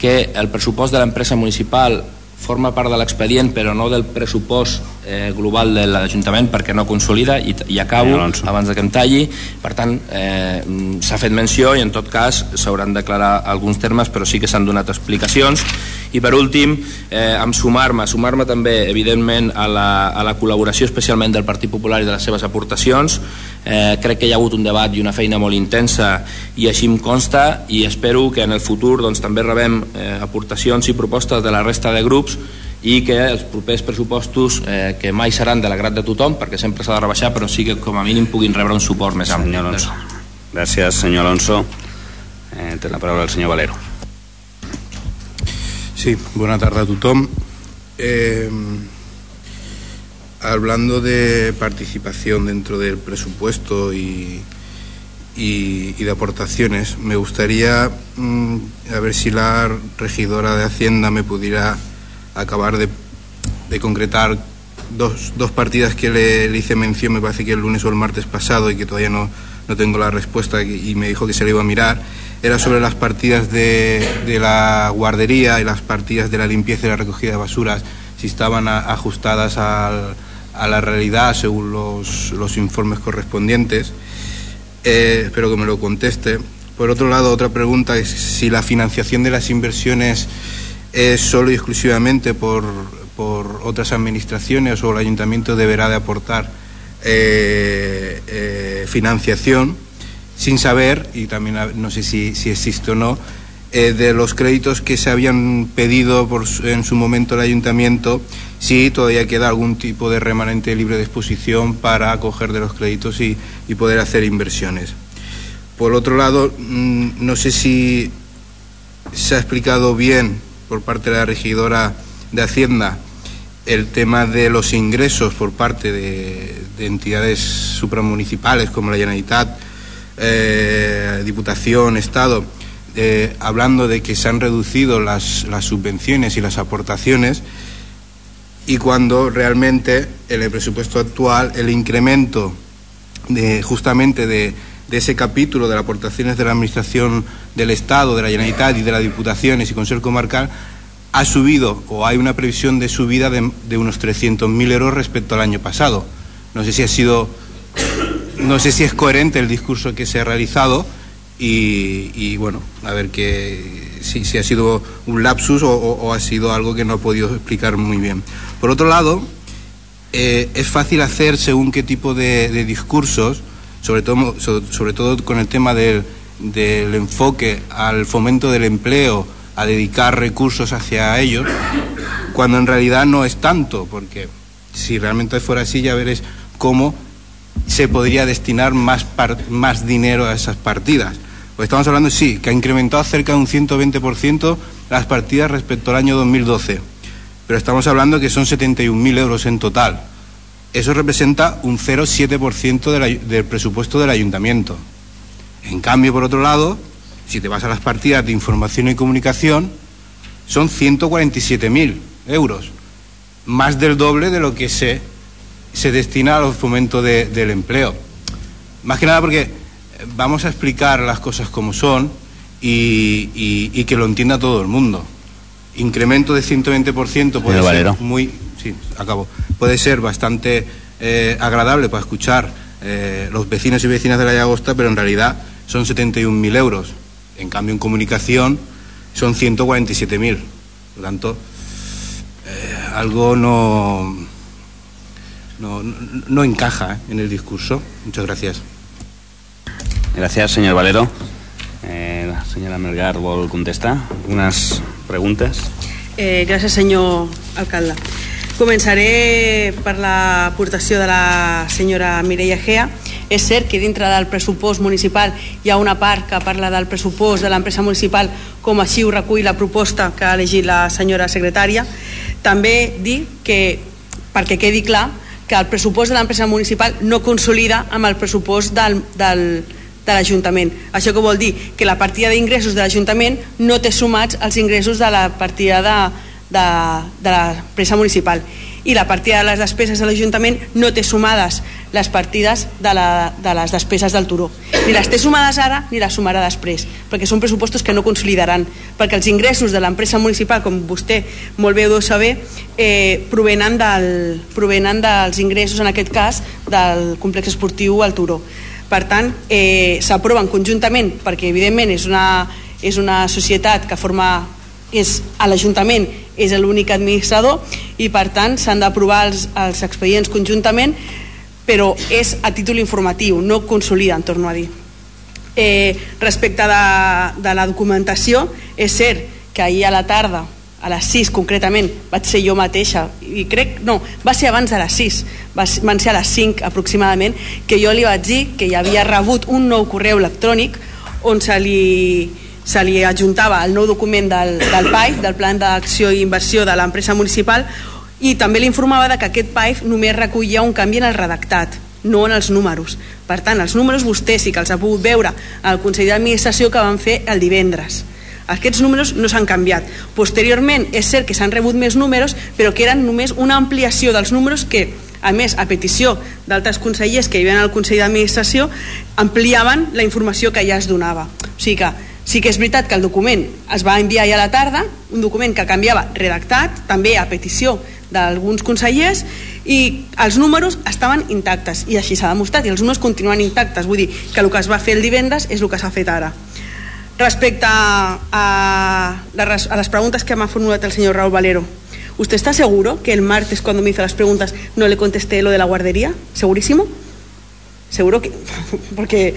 que el pressupost de l'empresa municipal forma part de l'expedient però no del pressupost eh, global de l'Ajuntament perquè no consolida i, i acabo sí, abans de que em talli. Per tant eh, s'ha fet menció i en tot cas s'hauran d'aclarar alguns termes però sí que s'han donat explicacions I per últim, eh, amb sumar-me, sumar-me també, evidentment, a la, a la col·laboració especialment del Partit Popular i de les seves aportacions. Eh, crec que hi ha hagut un debat i una feina molt intensa i així em consta i espero que en el futur doncs, també rebem eh, aportacions i propostes de la resta de grups i que els propers pressupostos eh, que mai seran de l'agrat de tothom perquè sempre s'ha de rebaixar però sí que com a mínim puguin rebre un suport més ampli senyor Alonso. Gràcies senyor Alonso eh, té la paraula el senyor Valero Sí, buena tarde a tothom eh, hablando de participación dentro del presupuesto y, de aportaciones me gustaría mmm, a ver si la regidora de Hacienda me pudiera acabar de, concretar dos, dos, partidas que le, le, hice mención, me parece que el lunes o el martes pasado y que todavía no, no tengo la respuesta y me dijo que se le iba a mirar, era sobre las partidas de, la guardería y las partidas de la limpieza y la recogida de basuras, si estaban ajustadas a la realidad según los, informes correspondientes. Eh, espero que me lo conteste. Por otro lado, otra pregunta es si la financiación de las inversiones es solo y exclusivamente por, por otras administraciones o el ayuntamiento deberá de aportar eh, eh, financiación sin saber, y también no sé si, si existe o no, eh, de los créditos que se habían pedido por, en su momento el ayuntamiento, si todavía queda algún tipo de remanente libre de exposición para acoger de los créditos y, y poder hacer inversiones. Por otro lado, mmm, no sé si se ha explicado bien por parte de la regidora de Hacienda el tema de los ingresos por parte de, de entidades supramunicipales como la Generalitat, eh, Diputación, Estado, eh, hablando de que se han reducido las, las, subvenciones y las aportaciones y cuando realmente en el presupuesto actual el incremento de, justamente de, ese capítulo de las aportaciones de la Administración del Estado, de la Generalitat y de las Diputaciones y Consejo Comarcal ha subido o hay una previsión de subida de, de unos 300.000 euros respecto al año pasado. No sé si ha sido, no sé si es coherente el discurso que se ha realizado y, bueno, a ver que si, ha sido un lapsus o, ha sido algo que no he podido explicar muy bien. Por otro lado, eh, es fácil hacer según qué tipo de, discursos, sobre todo, todo con el tema del, del enfoque al fomento del empleo, a dedicar recursos hacia ellos, cuando en realidad no es tanto, porque si realmente fuera así ya veréis cómo se podría destinar más, más dinero a esas partidas. Pues estamos hablando, sí, que ha incrementado cerca de un 120% las partidas respecto al año 2012, pero estamos hablando que son 71.000 euros en total. Eso representa un 0,7% de del presupuesto del ayuntamiento. En cambio, por otro lado, si te vas a las partidas de información y comunicación, son 147.000 euros, más del doble de lo que se, se destina al fomento de, del empleo. Más que nada porque vamos a explicar las cosas como son y, y, y que lo entienda todo el mundo. Incremento de 120% puede ser muy, sí, acabo, puede ser bastante eh, agradable para escuchar eh, los vecinos y vecinas de la Llagosta, pero en realidad son 71.000 euros. En cambio, en comunicación son 147.000. Por lo tanto, eh, algo no, no, no encaja en el discurso. Muchas gracias. Gracias, señor Valero. Eh, la senyora Melgar vol contestar algunes preguntes. Eh, gràcies, senyor alcalde. Començaré per l'aportació de la senyora Mireia Gea. És cert que dintre del pressupost municipal hi ha una part que parla del pressupost de l'empresa municipal com així ho recull la proposta que ha elegit la senyora secretària. També dir que, perquè quedi clar, que el pressupost de l'empresa municipal no consolida amb el pressupost del, del, de l'Ajuntament. Això que vol dir? Que la partida d'ingressos de l'Ajuntament no té sumats els ingressos de la partida de, de, de l'empresa municipal i la partida de les despeses de l'Ajuntament no té sumades les partides de, la, de les despeses del turó. Ni les té sumades ara ni les sumarà després, perquè són pressupostos que no consolidaran, perquè els ingressos de l'empresa municipal, com vostè molt bé ho deu saber, eh, provenen, del, provenen dels ingressos, en aquest cas, del complex esportiu al turó. Per tant, eh, s'aproven conjuntament perquè evidentment és una, és una societat que forma és a l'Ajuntament és l'únic administrador i per tant s'han d'aprovar els, els expedients conjuntament però és a títol informatiu, no consolida, en torno a dir. Eh, respecte de, de la documentació, és cert que ahir a la tarda, a les 6 concretament, vaig ser jo mateixa, i crec, no, va ser abans de les 6, va, van ser a les 5 aproximadament, que jo li vaig dir que hi havia rebut un nou correu electrònic on se li, se li adjuntava el nou document del, del PAIF, del Plan d'Acció i Inversió de l'empresa municipal, i també li informava de que aquest PAIF només recollia un canvi en el redactat, no en els números. Per tant, els números vostè sí que els ha pogut veure al Consell d'Administració que van fer el divendres. Aquests números no s'han canviat. Posteriorment, és cert que s'han rebut més números, però que eren només una ampliació dels números que, a més, a petició d'altres consellers que hi al Consell d'Administració, ampliaven la informació que ja es donava. O sigui que sí que és veritat que el document es va enviar ja a la tarda, un document que canviava redactat, també a petició d'alguns consellers i els números estaven intactes i així s'ha demostrat i els números continuen intactes vull dir que el que es va fer el divendres és el que s'ha fet ara respecte a, a, las preguntas que m'ha formulat el senyor Raúl Valero ¿usted está seguro que el martes cuando me hizo las preguntas no le contesté lo de la guardería? ¿segurísimo? seguro que porque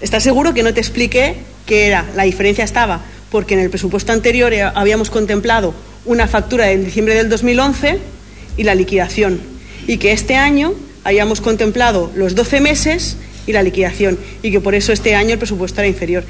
¿está seguro que no te expliqué que era la diferencia estaba porque en el presupuesto anterior habíamos contemplado una factura en diciembre del 2011 y la liquidación. Y que este año hayamos contemplado los 12 meses y la liquidación. Y que por eso este año el presupuesto era inferior.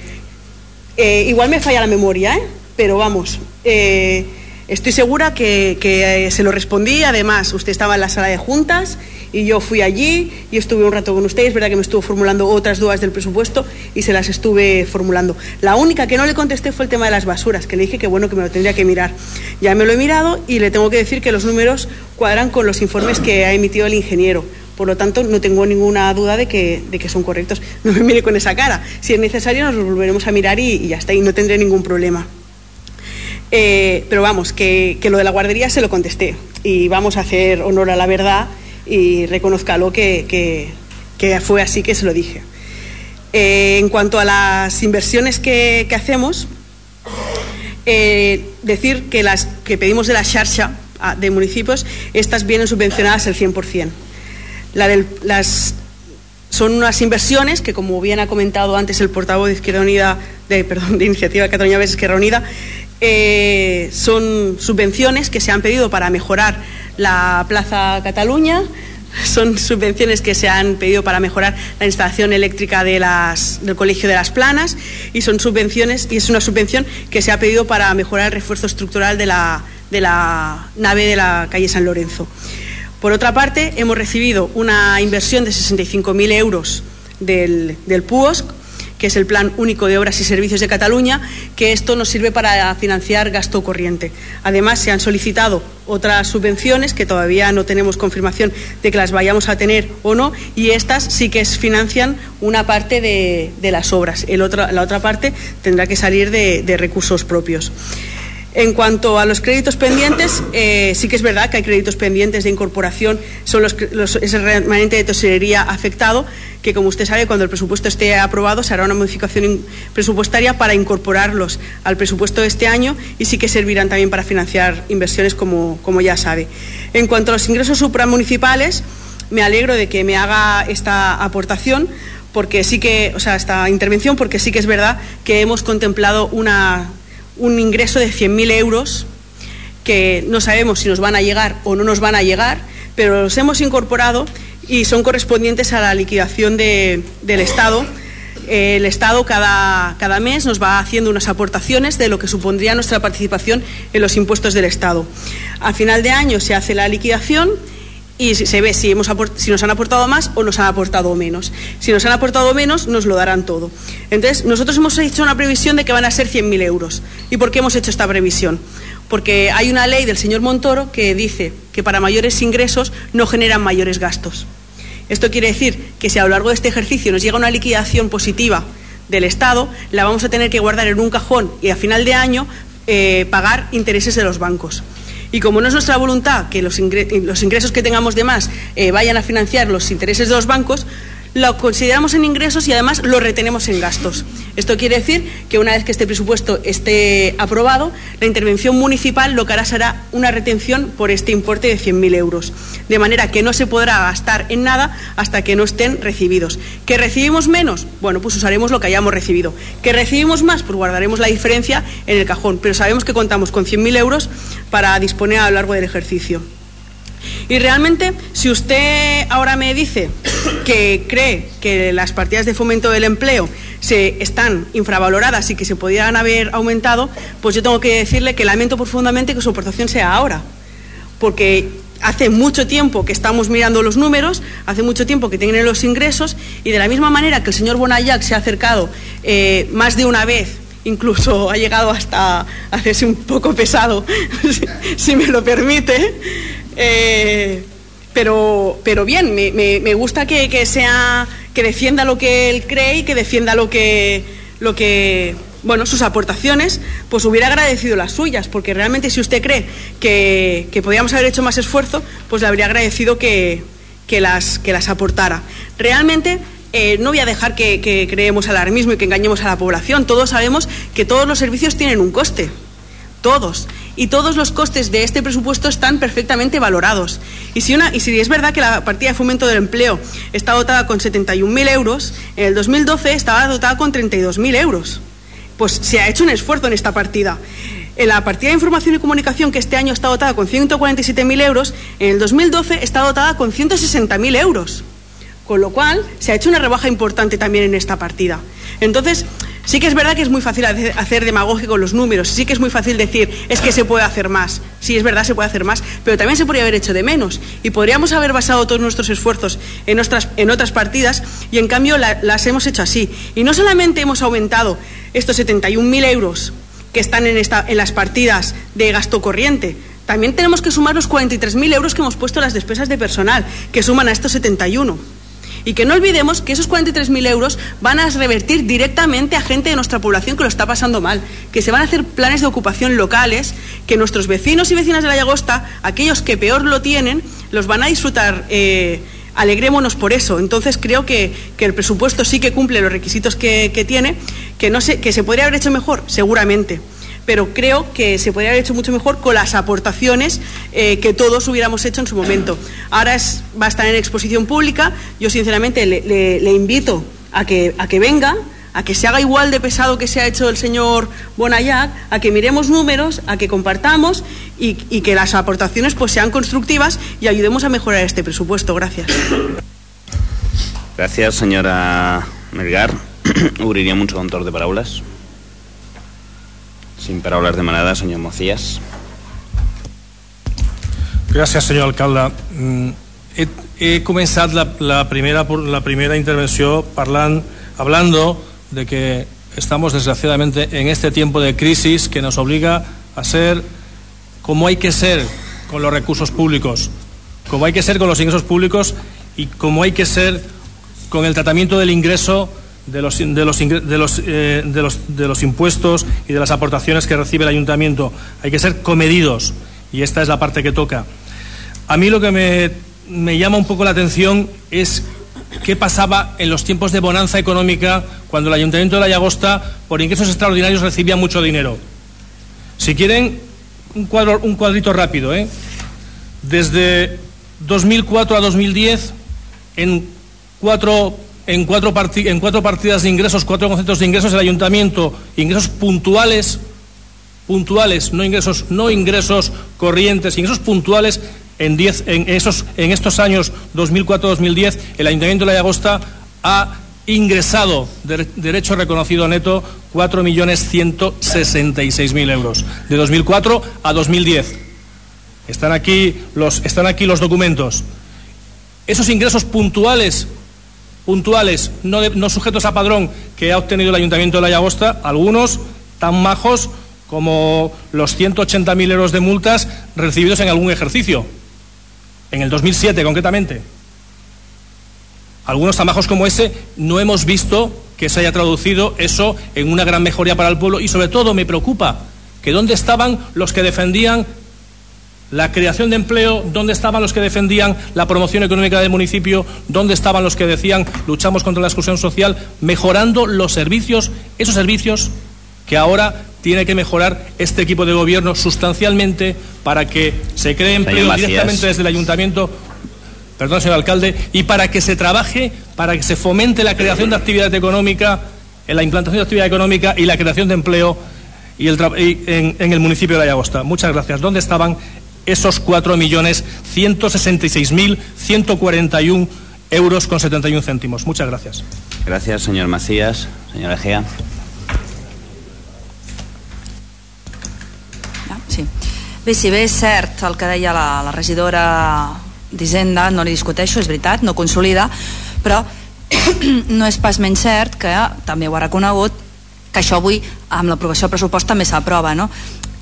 Eh, igual me falla la memoria, ¿eh? pero vamos, eh, estoy segura que, que se lo respondí. Además, usted estaba en la sala de juntas y yo fui allí y estuve un rato con usted. Es verdad que me estuvo formulando otras dudas del presupuesto y se las estuve formulando. La única que no le contesté fue el tema de las basuras, que le dije que bueno, que me lo tendría que mirar. Ya me lo he mirado y le tengo que decir que los números cuadran con los informes que ha emitido el ingeniero. Por lo tanto, no tengo ninguna duda de que, son correctos. No me mire con esa cara. Si es necesario, nos volveremos a mirar y, y ya está, y no tendré ningún problema. Eh, pero vamos, que, lo de la guardería se lo contesté. Y vamos a hacer honor a la verdad y reconozcalo que, fue así que se lo dije. Eh, en cuanto a las inversiones que, hacemos, eh, decir que las que pedimos de la xarxa ah, de municipios, estas vienen subvencionadas al 100%. La las, son unas inversiones que, como bien ha comentado antes el portavoz de Izquierda Unida, de, perdón, de Iniciativa Cataluña Verdes Izquierda Unida, eh, son subvenciones que se han pedido para mejorar la Plaza Cataluña, son subvenciones que se han pedido para mejorar la instalación eléctrica del Colegio de las Planas y son subvenciones y es una subvención que se ha pedido para mejorar el refuerzo estructural de la, de la nave de la calle San Lorenzo. Por otra parte, hemos recibido una inversión de 65.000 euros del, del PUOSC que es el Plan Único de Obras y Servicios de Cataluña, que esto nos sirve para financiar gasto corriente. Además, se han solicitado otras subvenciones que todavía no tenemos confirmación de que las vayamos a tener o no, y estas sí que financian una parte de, las obras. La otra parte tendrá que salir de recursos propios. En cuanto a los créditos pendientes, eh, sí que es verdad que hay créditos pendientes de incorporación, son los, los, es el remanente de tesorería afectado, que como usted sabe, cuando el presupuesto esté aprobado, se hará una modificación presupuestaria para incorporarlos al presupuesto de este año y sí que servirán también para financiar inversiones, como, como ya sabe. En cuanto a los ingresos supramunicipales, me alegro de que me haga esta aportación porque sí que, o sea, esta intervención, porque sí que es verdad que hemos contemplado una un ingreso de 100.000 euros que no sabemos si nos van a llegar o no nos van a llegar, pero los hemos incorporado y son correspondientes a la liquidación de, del Estado. El Estado cada, cada mes nos va haciendo unas aportaciones de lo que supondría nuestra participación en los impuestos del Estado. A final de año se hace la liquidación y se ve si, hemos si nos han aportado más o nos han aportado menos. Si nos han aportado menos, nos lo darán todo. Entonces, nosotros hemos hecho una previsión de que van a ser 100.000 euros. ¿Y por qué hemos hecho esta previsión? Porque hay una ley del señor Montoro que dice que para mayores ingresos no generan mayores gastos. Esto quiere decir que si a lo largo de este ejercicio nos llega una liquidación positiva del Estado, la vamos a tener que guardar en un cajón y a final de año eh, pagar intereses de los bancos. Y como no es nuestra voluntad que los, ingresos que tengamos de más eh, vayan a financiar los intereses de los bancos, lo consideramos en ingresos y además lo retenemos en gastos. Esto quiere decir que una vez que este presupuesto esté aprobado, la intervención municipal lo que hará será una retención por este importe de 100.000 euros, de manera que no se podrá gastar en nada hasta que no estén recibidos. ¿Que recibimos menos? Bueno, pues usaremos lo que hayamos recibido. ¿Que recibimos más? Pues guardaremos la diferencia en el cajón, pero sabemos que contamos con 100.000 euros para disponer a lo largo del ejercicio. Y realmente, si usted ahora me dice que cree que las partidas de fomento del empleo se están infravaloradas y que se podrían haber aumentado, pues yo tengo que decirle que lamento profundamente que su aportación sea ahora, porque hace mucho tiempo que estamos mirando los números, hace mucho tiempo que tienen los ingresos y de la misma manera que el señor Bonayac se ha acercado eh, más de una vez incluso ha llegado hasta hacerse un poco pesado, si me lo permite, eh, pero, pero bien, me, gusta que, que, sea que defienda lo que él cree y que defienda lo que lo que bueno sus aportaciones pues hubiera agradecido las suyas porque realmente si usted cree que, que podíamos haber hecho más esfuerzo pues le habría agradecido que, que las que las aportara. Realmente eh, no voy a dejar que creemos alarmismo y que engañemos a la población. Todos sabemos que todos los servicios tienen un coste. Todos y todos los costes de este presupuesto están perfectamente valorados. Y si, es verdad que la partida de fomento del empleo está dotada con 71.000 euros, en el 2012 estaba dotada con 32.000 euros. Pues se ha hecho un esfuerzo en esta partida. En la partida de información y comunicación, que este año está dotada con 147.000 euros, en el 2012 está dotada con 160.000 euros. Con lo cual, se ha hecho una rebaja importante también en esta partida. Entonces, Sí que es verdad que es muy fácil hacer demagogia con los números, sí que es muy fácil decir, es que se puede hacer más. Sí, es verdad, se puede hacer más, pero también se podría haber hecho de menos. Y podríamos haber basado todos nuestros esfuerzos en, en otras partidas y en cambio las hemos hecho así. Y no solamente hemos aumentado estos 71.000 euros que están en, en las partidas de gasto corriente, también tenemos que sumar los 43.000 euros que hemos puesto en las despesas de personal, que suman a estos 71. Y que no olvidemos que esos 43.000 euros van a revertir directamente a gente de nuestra población que lo está pasando mal, que se van a hacer planes de ocupación locales, que nuestros vecinos y vecinas de la Llagosta, aquellos que peor lo tienen, los van a disfrutar. Eh, alegrémonos por eso. Entonces creo que, que, el presupuesto sí que cumple los requisitos que, que tiene, que, no se, que se podría haber hecho mejor, seguramente pero creo que se podría haber hecho mucho mejor con las aportaciones eh, que todos hubiéramos hecho en su momento. Ahora es, va a estar en exposición pública. Yo, sinceramente, le, invito a que, a que venga, a que se haga igual de pesado que se ha hecho el señor Bonayac, a que miremos números, a que compartamos y, que las aportaciones pues sean constructivas y ayudemos a mejorar este presupuesto. Gracias. Gracias, señora Melgar. Obriríem un segon de paraules. Sin paraules demanades, senyor Mocías. Gràcies, senyor alcalde. Mm, he, he començat la, primera, la primera intervenció hablando de que estamos desgraciadamente en este tiempo de crisis que nos obliga a ser como hay que ser con los recursos públicos, como hay que ser con los ingresos públicos y como hay que ser con el tratamiento del ingreso de los, de los, de los, eh, de los, de los impuestos y de las aportaciones que recibe el ayuntamiento. Hay que ser comedidos y esta es la parte que toca. A mí lo que me, me llama un poco la atención es qué pasaba en los tiempos de bonanza económica cuando el Ayuntamiento de La Llagosta, por ingresos extraordinarios, recibía mucho dinero. Si quieren, un, cuadro, un cuadrito rápido. ¿eh? Desde 2004 a 2010, en cuatro en cuatro, partidas de ingresos, cuatro conceptos de ingresos, el ayuntamiento, ingresos puntuales, puntuales, no ingresos, no ingresos corrientes, ingresos puntuales en, diez, en, esos, en estos años 2004-2010, el ayuntamiento de La Llagosta ha ingresado de derecho reconocido neto 4.166.000 euros, de 2004 a 2010. Están aquí los, están aquí los documentos. Esos ingresos puntuales puntuales, no, sujetos a padrón, que ha obtenido el Ayuntamiento de La Llagosta, algunos tan majos como los 180.000 euros de multas recibidos en algún ejercicio, en el 2007 concretamente. Algunos tan bajos como ese no hemos visto que se haya traducido eso en una gran mejoría para el pueblo y sobre todo me preocupa que dónde estaban los que defendían la creación de empleo, ¿dónde estaban los que defendían la promoción económica del municipio? ¿Dónde estaban los que decían luchamos contra la exclusión social? Mejorando los servicios, esos servicios que ahora tiene que mejorar este equipo de gobierno sustancialmente para que se cree empleo directamente desde el ayuntamiento perdón, señor alcalde, y para que se trabaje, para que se fomente la creación de actividad económica, en la implantación de actividad económica y la creación de empleo y el y en, en, el municipio de Ayagosta. Muchas gracias. ¿Dónde estaban esos 4.166.141 euros con 71 céntimos. Muchas gracias. Gracias, señor Macías. Señora Egea. Sí. Bé, si bé és cert el que deia la, la regidora d'Hisenda, no li discuteixo, és veritat, no consolida, però no és pas menys cert que també ho ha reconegut que això avui amb l'aprovació del pressupost també s'aprova no?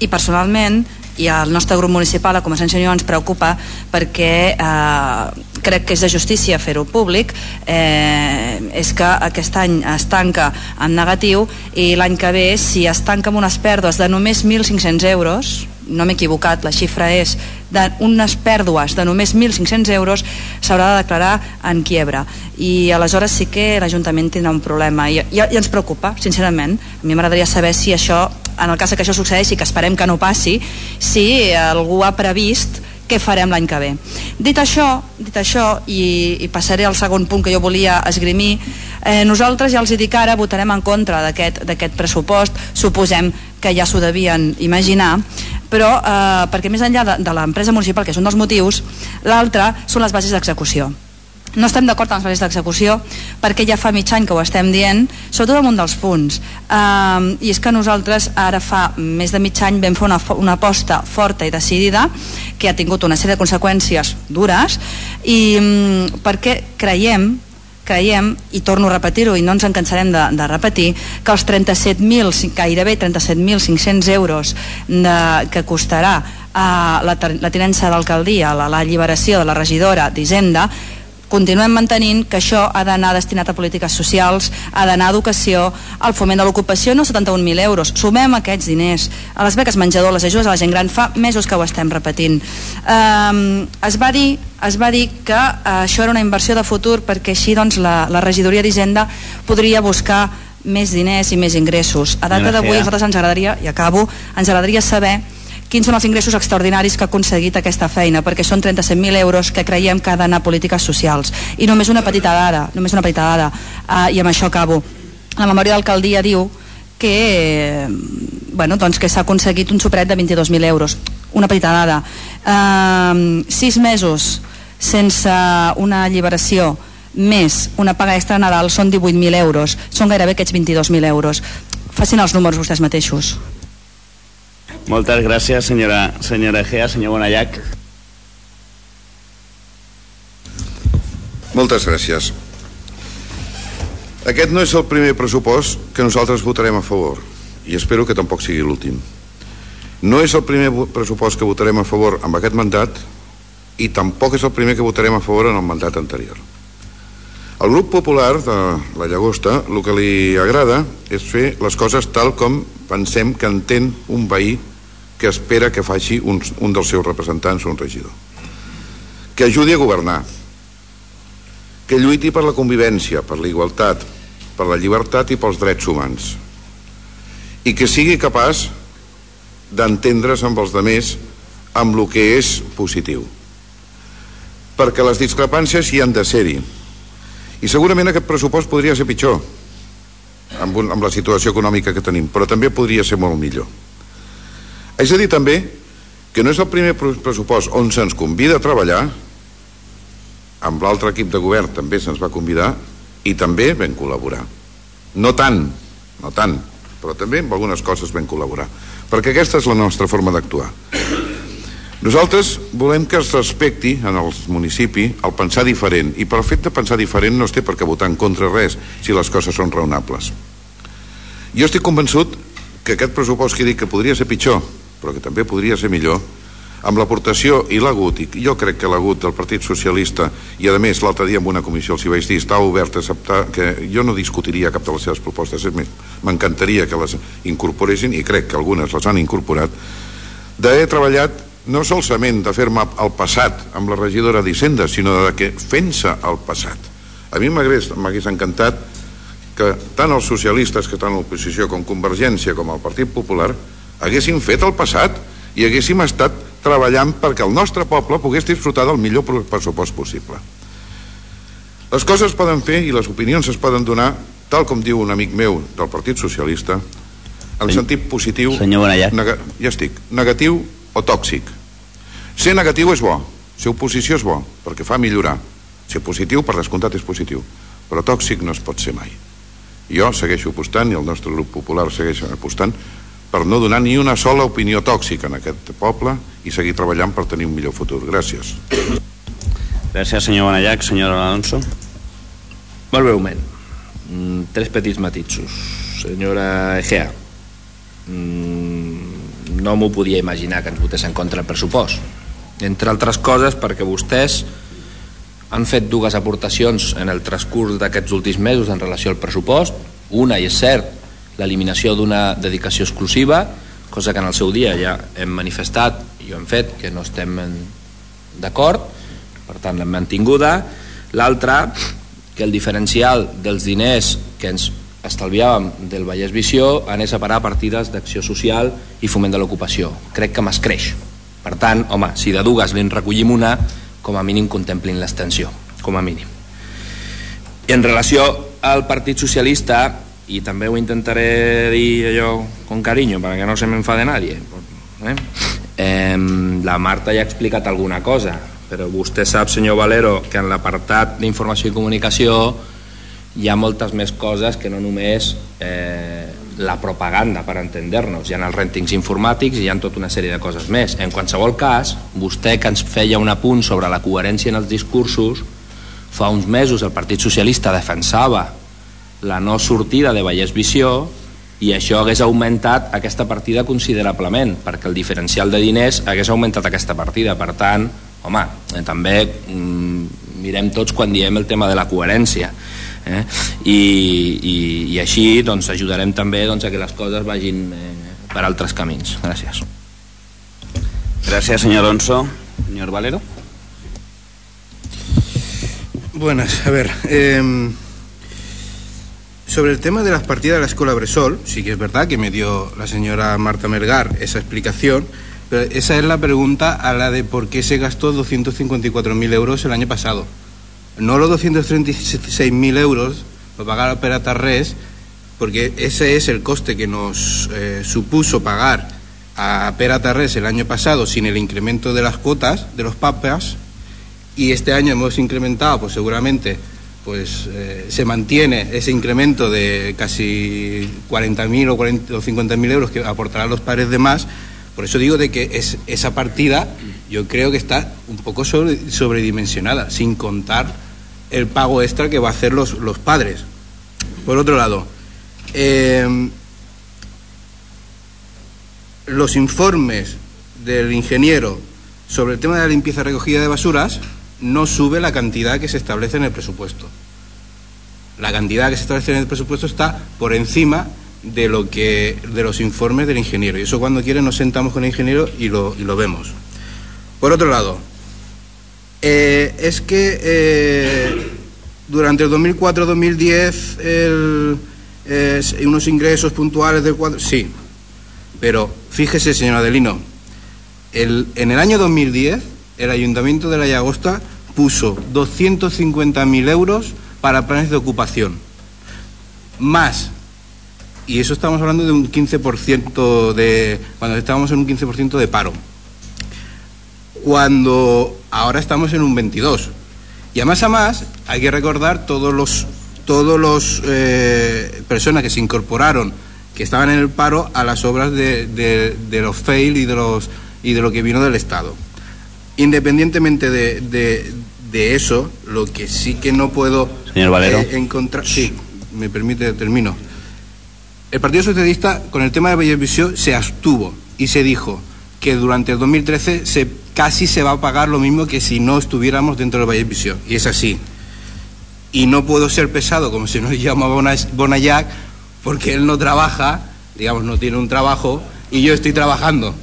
i personalment i el nostre grup municipal, a Convergència Unió, ens preocupa perquè eh, crec que és de justícia fer-ho públic. Eh, és que aquest any es tanca en negatiu i l'any que ve si es tanca amb unes pèrdues de només 1.500 euros no m'he equivocat, la xifra és d'unes pèrdues de només 1.500 euros s'haurà de declarar en quiebra. I aleshores sí que l'Ajuntament tindrà un problema. I, i, i ens preocupa, sincerament. A mi m'agradaria saber si això en el cas que això succeeixi, que esperem que no passi si algú ha previst què farem l'any que ve. Dit això, dit això i, i passaré al segon punt que jo volia esgrimir, eh, nosaltres ja els dic ara votarem en contra d'aquest pressupost, suposem que ja s'ho devien imaginar, però eh, perquè més enllà de, de l'empresa municipal, que és un dels motius, l'altre són les bases d'execució. No estem d'acord amb les bases d'execució perquè ja fa mig any que ho estem dient sobretot en un dels punts. Um, i és que nosaltres ara fa més de mig any vam fer una, una aposta forta i decidida que ha tingut una sèrie de conseqüències dures i um, perquè creiem creiem, i torno a repetir-ho i no ens en cansarem de, de repetir, que els 37.000, gairebé 37.500 euros de, que costarà uh, la, la tinença d'alcaldia, la, la de la regidora d'Hisenda, continuem mantenint que això ha d'anar destinat a polítiques socials, ha d'anar a educació, al foment de l'ocupació no 71.000 euros, sumem aquests diners a les beques menjador, les ajudes a la gent gran, fa mesos que ho estem repetint. Um, es va dir es va dir que uh, això era una inversió de futur perquè així doncs, la, la regidoria d'Hisenda podria buscar més diners i més ingressos. A data d'avui a nosaltres ens agradaria, i acabo, ens agradaria saber quins són els ingressos extraordinaris que ha aconseguit aquesta feina, perquè són 37.000 euros que creiem que ha d'anar a polítiques socials. I només una petita dada, només una petita dada, uh, i amb això acabo. La memòria d'alcaldia diu que, eh, bueno, doncs que s'ha aconseguit un superet de 22.000 euros. Una petita dada. Uh, sis mesos sense una alliberació més una paga extra Nadal són 18.000 euros. Són gairebé aquests 22.000 euros. Facin els números vostès mateixos. Moltes gràcies, senyora, senyora Egea. Senyor Bonallac. Moltes gràcies. Aquest no és el primer pressupost que nosaltres votarem a favor i espero que tampoc sigui l'últim. No és el primer pressupost que votarem a favor amb aquest mandat i tampoc és el primer que votarem a favor en el mandat anterior. Al grup popular de la Llagosta el que li agrada és fer les coses tal com pensem que entén un veí que espera que faci un, un dels seus representants, un regidor. Que ajudi a governar, que lluiti per la convivència, per la igualtat, per la llibertat i pels drets humans, i que sigui capaç d'entendre's amb els demés amb el que és positiu. Perquè les discrepàncies hi han de ser-hi. I segurament aquest pressupost podria ser pitjor, amb, un, amb la situació econòmica que tenim, però també podria ser molt millor. Haig de dir també que no és el primer pressupost on se'ns convida a treballar, amb l'altre equip de govern també se'ns va convidar i també vam col·laborar. No tant, no tant, però també amb algunes coses vam col·laborar, perquè aquesta és la nostra forma d'actuar. Nosaltres volem que es respecti en el municipi el pensar diferent i per fet de pensar diferent no es té per què votar en contra res si les coses són raonables. Jo estic convençut que aquest pressupost que dic que podria ser pitjor però que també podria ser millor, amb l'aportació i l'agut, i jo crec que l'agut del Partit Socialista, i a més l'altre dia en una comissió els hi vaig dir, està obert a acceptar, que jo no discutiria cap de les seves propostes, m'encantaria que les incorporessin, i crec que algunes les han incorporat, d'haver treballat no solament de fer-me el passat amb la regidora d'Hisenda, sinó de que fent-se el passat. A mi m'hagués encantat que tant els socialistes que estan l'oposició com Convergència com el Partit Popular haguessin fet el passat i haguéssim estat treballant perquè el nostre poble pogués disfrutar del millor pressupost possible. Les coses es poden fer i les opinions es poden donar, tal com diu un amic meu del Partit Socialista, en Senyor, sentit positiu... Senyor ja estic. Negatiu o tòxic. Ser negatiu és bo, ser oposició és bo, perquè fa millorar. Ser positiu, per descomptat, és positiu. Però tòxic no es pot ser mai. Jo segueixo apostant, i el nostre grup popular segueix apostant, per no donar ni una sola opinió tòxica en aquest poble i seguir treballant per tenir un millor futur. Gràcies. Gràcies, senyor Bonallac. Senyor Alonso. Molt breument. Mm, tres petits matisos. Senyora Egea, mm, no m'ho podia imaginar que ens votés en contra el pressupost. Entre altres coses perquè vostès han fet dues aportacions en el transcurs d'aquests últims mesos en relació al pressupost. Una, i és cert, l'eliminació d'una dedicació exclusiva, cosa que en el seu dia ja hem manifestat i ho hem fet, que no estem d'acord, per tant l'hem mantinguda. L'altra, que el diferencial dels diners que ens estalviàvem del Vallès Visió anés a parar partides d'acció social i foment de l'ocupació. Crec que m'escreix. Per tant, home, si de dues li'n recollim una, com a mínim contemplin l'extensió, com a mínim. I en relació al Partit Socialista, i també ho intentaré dir allò con carinyo perquè no se m'enfade nadie, eh? Eh, la Marta ja ha explicat alguna cosa, però vostè sap, senyor Valero, que en l'apartat d'informació i comunicació hi ha moltes més coses que no només eh, la propaganda, per entendre-nos. Hi ha els rèntings informàtics i hi ha tota una sèrie de coses més. En qualsevol cas, vostè que ens feia un apunt sobre la coherència en els discursos, fa uns mesos el Partit Socialista defensava la no sortida de Vallès Visió i això hagués augmentat aquesta partida considerablement, perquè el diferencial de diners hagués augmentat aquesta partida. Per tant, home, eh, també mm, mirem tots quan diem el tema de la coherència eh? I, i, i així doncs, ajudarem també doncs, a que les coses vagin eh, per altres camins. Gràcies. Gràcies, senyor Alonso. Señor Valero. Buenas, a ver. Eh, sobre el tema de las partidas de la Escuela Bresol, sí que es verdad que me dio la señora Marta Melgar esa explicación, pero esa es la pregunta a la de por qué se gastó 254.000 euros el año pasado. no los 236.000 euros para pagar a Pera Tarrés, porque ese es el coste que nos eh, supuso pagar a Pera Tarrés el año pasado sin el incremento de las cuotas de los papas y este año hemos incrementado, pues seguramente pues eh, se mantiene ese incremento de casi 40.000 o, 40, o 50.000 euros que aportarán los padres de más. Por eso digo de que es, esa partida yo creo que está un poco sobre, sobredimensionada, sin contar el pago extra que va a hacer los, los padres. Por otro lado, eh, los informes del ingeniero sobre el tema de la limpieza recogida de basuras no sube la cantidad que se establece en el presupuesto. La cantidad que se establece en el presupuesto está por encima de lo que de los informes del ingeniero y eso cuando quiere nos sentamos con el ingeniero y lo, y lo vemos. Por otro lado, eh, es que eh, durante el 2004-2010 eh, unos ingresos puntuales del cuadro... Sí, pero fíjese, señor Adelino, el, en el año 2010 el Ayuntamiento de la Llagosta puso 250.000 euros para planes de ocupación, más, y eso estamos hablando de un 15% de, cuando estábamos en un 15% de paro cuando ahora estamos en un 22. Y además a más hay que recordar todos los todos los eh, personas que se incorporaron que estaban en el paro a las obras de, de, de, los fail y de los y de lo que vino del Estado. Independientemente de, de eso, lo que sí que no puedo Señor Valero. Eh, encontrar. Sí, me permite, termino. El Partido Socialista, con el tema de Bellevisión, se abstuvo y se dijo que durante el 2013 se casi se va a pagar lo mismo que si no estuviéramos dentro del Valle Visión. Y es así. Y no puedo ser pesado como si nos llama Bonayac, porque él no trabaja, digamos, no tiene un trabajo, y yo estoy trabajando.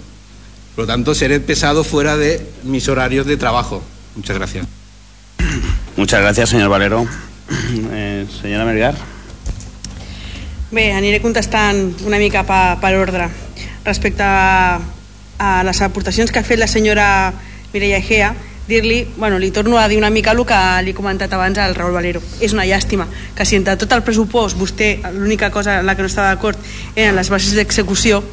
Por lo tanto, seré pesado fuera de mis horarios de trabajo. Muchas gracias. Muchas gracias, señor Valero. Eh, senyora Melgar. Bé, aniré contestant una mica per, per ordre. Respecte a, a les aportacions que ha fet la senyora Mireia Egea, dir-li, bueno, li torno a dir una mica el que li he comentat abans al Raül Valero. És una llàstima que si entre tot el pressupost vostè l'única cosa en la que no estava d'acord eren les bases d'execució,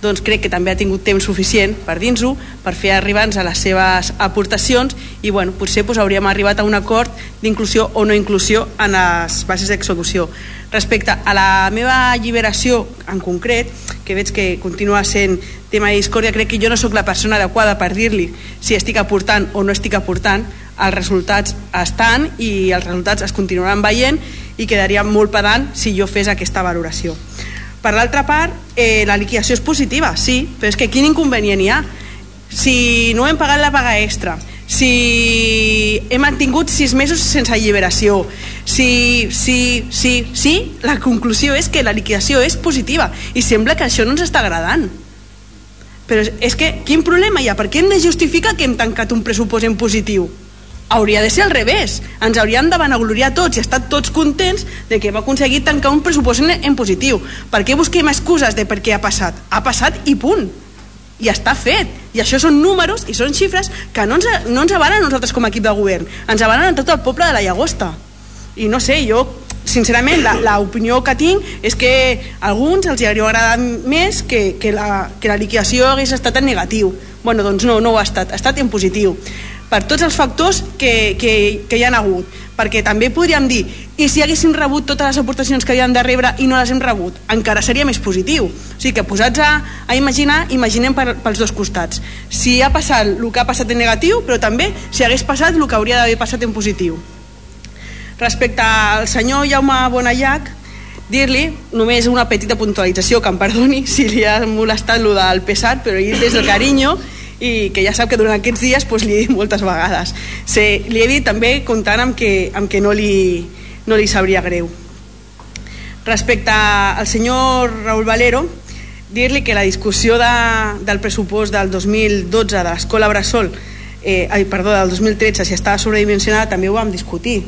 doncs crec que també ha tingut temps suficient per dins-ho, per fer arribar-nos a les seves aportacions i bueno, potser doncs, hauríem arribat a un acord d'inclusió o no inclusió en les bases d'execució. Respecte a la meva alliberació en concret, que veig que continua sent tema de discòrdia, crec que jo no sóc la persona adequada per dir-li si estic aportant o no estic aportant, els resultats estan i els resultats es continuaran veient i quedaria molt pedant si jo fes aquesta valoració. Per l'altra part, eh, la liquidació és positiva, sí, però és que quin inconvenient hi ha? Si no hem pagat la paga extra, si hem mantingut sis mesos sense alliberació, si, si, si, si, la conclusió és que la liquidació és positiva i sembla que això no ens està agradant. Però és que, quin problema hi ha? Per què hem de justificar que hem tancat un pressupost en positiu? Hauria de ser al revés. Ens hauríem de vanagloriar tots i estar tots contents de que hem aconseguit tancar un pressupost en, en positiu. Per què busquem excuses de per què ha passat? Ha passat i punt. I està fet, i això són números i són xifres que no ens, no ens avalen nosaltres com a equip de govern, ens avalen tot el poble de la Llagosta. I no sé, jo sincerament l'opinió que tinc és que a alguns els hauria agradat més que, que, la, que la liquidació hagués estat en negatiu. Bueno, doncs no, no ho ha estat, ha estat en positiu per tots els factors que, que, que hi han hagut. Perquè també podríem dir i si haguéssim rebut totes les aportacions que havíem de rebre i no les hem rebut, encara seria més positiu. O sigui que posats a, a imaginar imaginem per, pels dos costats. Si ha passat el que ha passat en negatiu però també si hagués passat el que hauria d'haver passat en positiu. Respecte al senyor Jaume Bonallac dir-li només una petita puntualització que em perdoni si li ha molestat el del pesat però ell des del carinyo i que ja sap que durant aquests dies pues, li he dit moltes vegades. Se, li he dit també comptant amb que, amb que no, li, no li sabria greu. Respecte al senyor Raül Valero, dir-li que la discussió de, del pressupost del 2012 de l'escola Bressol, eh, ai, perdó, del 2013, si estava sobredimensionada, també ho vam discutir.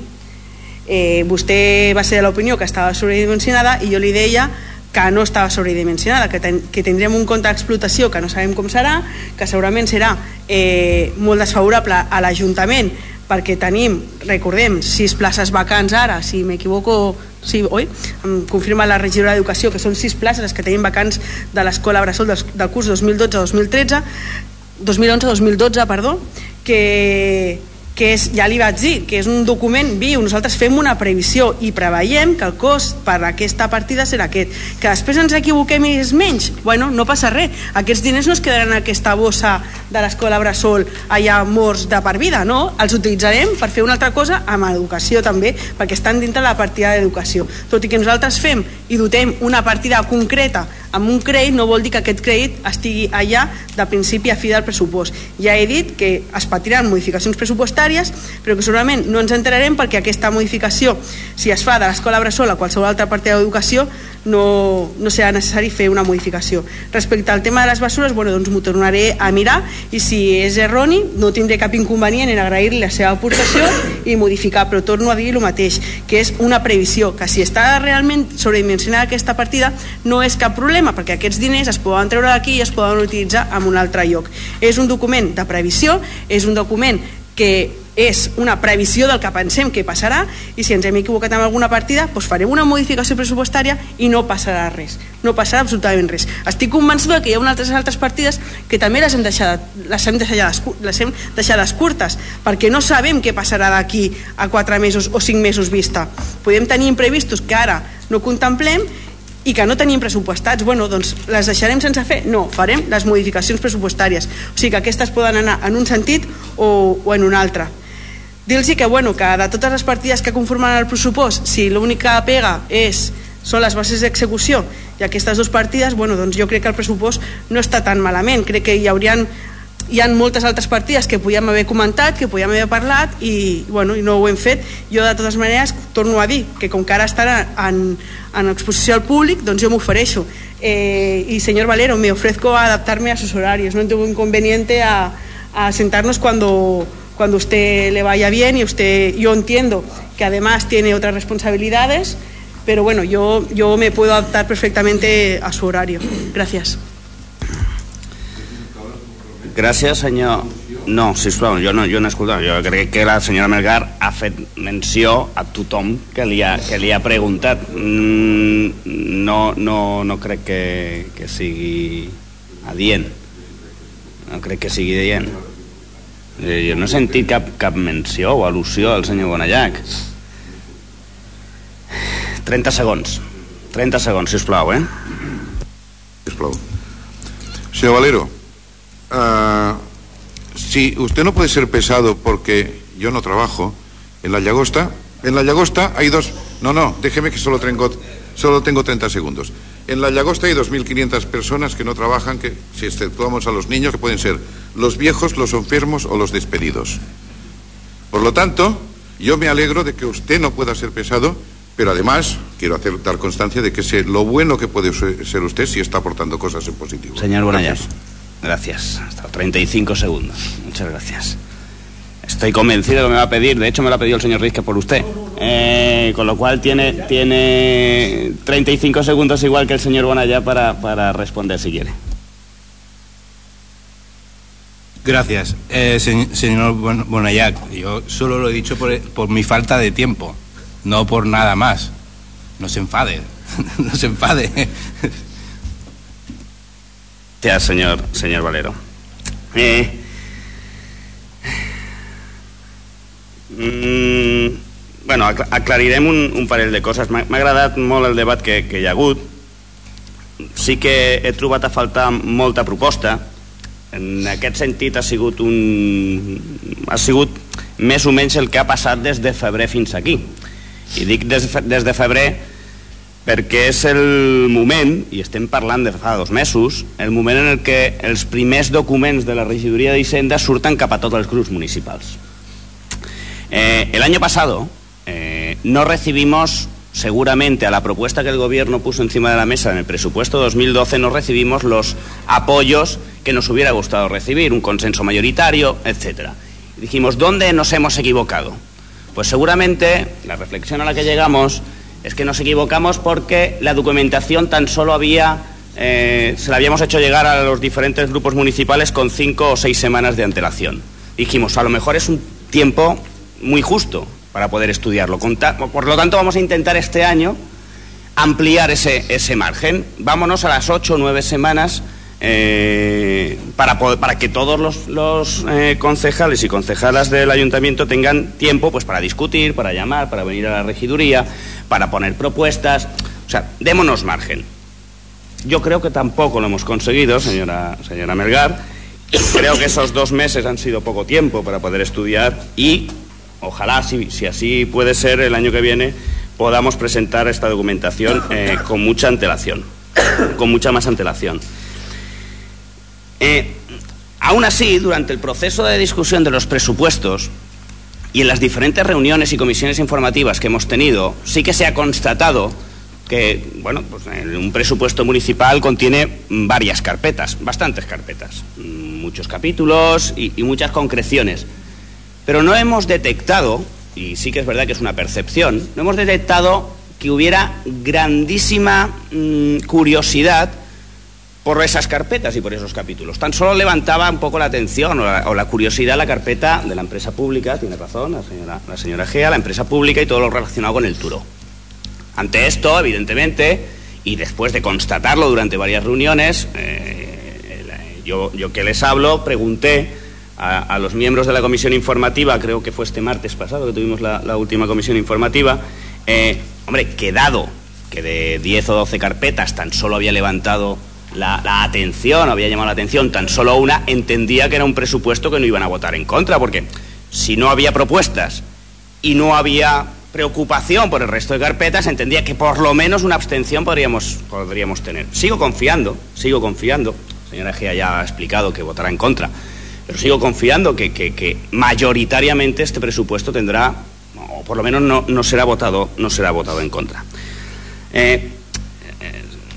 Eh, vostè va ser de l'opinió que estava sobredimensionada i jo li deia que no estava sobredimensionada, que, ten, que tindrem un compte d'explotació que no sabem com serà, que segurament serà eh, molt desfavorable a l'Ajuntament perquè tenim, recordem, sis places vacants ara, si m'equivoco, sí, oi? Em confirma la regidora d'Educació que són sis places les que tenim vacants de l'escola Bressol del, del curs 2012-2013, 2011-2012, perdó, que que és, ja li vaig dir, que és un document viu, nosaltres fem una previsió i preveiem que el cost per aquesta partida serà aquest. Que després ens equivoquem i és menys, bueno, no passa res. Aquests diners no es quedaran en aquesta bossa de l'escola Bressol allà morts de per vida, no? Els utilitzarem per fer una altra cosa amb educació també, perquè estan dintre la partida d'educació. Tot i que nosaltres fem i dotem una partida concreta amb un crèdit no vol dir que aquest crèdit estigui allà de principi a fi del pressupost. Ja he dit que es patiran modificacions pressupostàries, però que segurament no ens enterarem perquè aquesta modificació, si es fa de l'escola Bressol a qualsevol altra partida d'educació, no, no serà necessari fer una modificació. Respecte al tema de les bessures, bueno, doncs m'ho tornaré a mirar i si és erroni no tindré cap inconvenient en agrair-li la seva aportació i modificar, però torno a dir el mateix, que és una previsió, que si està realment sobredimensionada aquesta partida no és cap problema, perquè aquests diners es poden treure d'aquí i es poden utilitzar en un altre lloc. És un document de previsió, és un document que és una previsió del que pensem que passarà i si ens hem equivocat en alguna partida doncs farem una modificació pressupostària i no passarà res, no passarà absolutament res. Estic convençuda que hi ha altres altres partides que també les hem deixat, les hem deixat, les hem deixades curtes perquè no sabem què passarà d'aquí a 4 mesos o 5 mesos vista. Podem tenir imprevistos que ara no contemplem i que no tenim pressupostats, bueno, doncs les deixarem sense fer? No, farem les modificacions pressupostàries. O sigui que aquestes poden anar en un sentit o, o en un altre. Dir-los que, bueno, que de totes les partides que conformen el pressupost, si l'única pega és són les bases d'execució i aquestes dues partides, bueno, doncs jo crec que el pressupost no està tan malament. Crec que hi haurien hi ha moltes altres partides que podíem haver comentat, que podíem haver parlat i, bueno, i no ho hem fet. Jo, de totes maneres, torno a dir que com que ara estarà en, en exposició al públic, doncs jo m'ofereixo. Eh, y señor Valero, me ofrezco a adaptarme a sus horarios. No tengo inconveniente a, a sentarnos cuando, cuando usted le vaya bien y usted, yo entiendo que además tiene otras responsabilidades, pero bueno, yo, yo me puedo adaptar perfectamente a su horario. Gracias. Gràcies, senyor... No, sisplau, jo no, jo no he escoltat. Jo crec que la senyora Melgar ha fet menció a tothom que li ha, que li ha preguntat. Mm, no, no, no crec que, que sigui adient. No crec que sigui adient. Eh, jo no he sentit cap, cap menció o al·lusió al senyor Bonallac. 30 segons. 30 segons, sisplau, eh? Sisplau. Senyor Valero, uh, si usted no puede ser pesado porque yo no trabajo en la Llagosta, en la Llagosta hay dos... No, no, déjeme que solo tengo, solo tengo 30 segundos. En la Llagosta hay 2.500 personas que no trabajan, que si exceptuamos a los niños, que pueden ser los viejos, los enfermos o los despedidos. Por lo tanto, yo me alegro de que usted no pueda ser pesado, pero además quiero hacer, dar constancia de que sé lo bueno que puede ser usted si está aportando cosas en positivo. Señor Bonallas. Gracias. Hasta 35 segundos. Muchas gracias. Estoy convencido que me va a pedir, de hecho me lo ha pedido el señor Rizque por usted. Eh, con lo cual tiene, tiene 35 segundos igual que el señor Bonallá para, para responder si quiere. Gracias, eh, se, señor Bonayac. Yo solo lo he dicho por, por, mi falta de tiempo, no por nada más. No se enfade, no se enfade. Gracias, señor, señor Valero. Eh, mm, bueno, aclarirem un, un parell de coses. M'ha agradat molt el debat que, que hi ha hagut. Sí que he trobat a faltar molta proposta. En aquest sentit ha sigut un... ha sigut més o menys el que ha passat des de febrer fins aquí. I dic des, des de febrer perquè és el moment, i estem parlant de fa dos mesos, el moment en el que els primers documents de la regidoria d'Hisenda surten cap a tots els grups municipals. Eh, el año pasado eh, no recibimos, seguramente a la propuesta que el gobierno puso encima de la mesa en el presupuesto 2012, no recibimos los apoyos que nos hubiera gustado recibir, un consenso mayoritario, etc. Dijimos, ¿dónde nos hemos equivocado? Pues seguramente la reflexión a la que llegamos es que nos equivocamos porque la documentación tan solo había, eh, se la habíamos hecho llegar a los diferentes grupos municipales con cinco o seis semanas de antelación. Dijimos, a lo mejor es un tiempo muy justo para poder estudiarlo. Por lo tanto, vamos a intentar este año ampliar ese, ese margen. Vámonos a las ocho o nueve semanas eh, para, para que todos los, eh, concejales y concejalas del ayuntamiento tengan tiempo pues, para discutir, para llamar, para venir a la regiduría, para poner propuestas. O sea, démonos margen. Yo creo que tampoco lo hemos conseguido, señora, señora Melgar. Creo que esos dos meses han sido poco tiempo para poder estudiar y ojalá, si, si así puede ser, el año que viene podamos presentar esta documentación eh, con mucha antelación, con mucha más antelación. Eh, aún así, durante el proceso de discusión de los presupuestos y en las diferentes reuniones y comisiones informativas que hemos tenido, sí que se ha constatado que bueno, pues un presupuesto municipal contiene varias carpetas, bastantes carpetas, muchos capítulos y, muchas concreciones. Pero no hemos detectado, y sí que es verdad que es una percepción, no hemos detectado que hubiera grandísima mmm, curiosidad por esas carpetas y por esos capítulos. Tan solo levantaba un poco la atención o la, o la, curiosidad la carpeta de la empresa pública, tiene razón la señora, la señora Gea, la empresa pública y todo lo relacionado con el Turo. Ante esto, evidentemente, y después de constatarlo durante varias reuniones, eh, yo, yo, que les hablo, pregunté a, los miembros de la comisión informativa, creo que fue este martes pasado que tuvimos la, la última comisión informativa, eh, hombre, que dado que de 10 o 12 carpetas tan solo había levantado la, la, atención, había llamado la atención tan solo una, entendía que era un presupuesto que no iban a votar en contra, porque si no había propuestas y no había preocupación por el resto de carpetas, entendía que por lo menos una abstención podríamos, podríamos tener. Sigo confiando, sigo confiando, señora Gea ya ha explicado que votará en contra, pero sigo confiando que, que, mayoritariamente este presupuesto tendrá, o por lo menos no, no, será, votado, no serà votado en contra. Eh,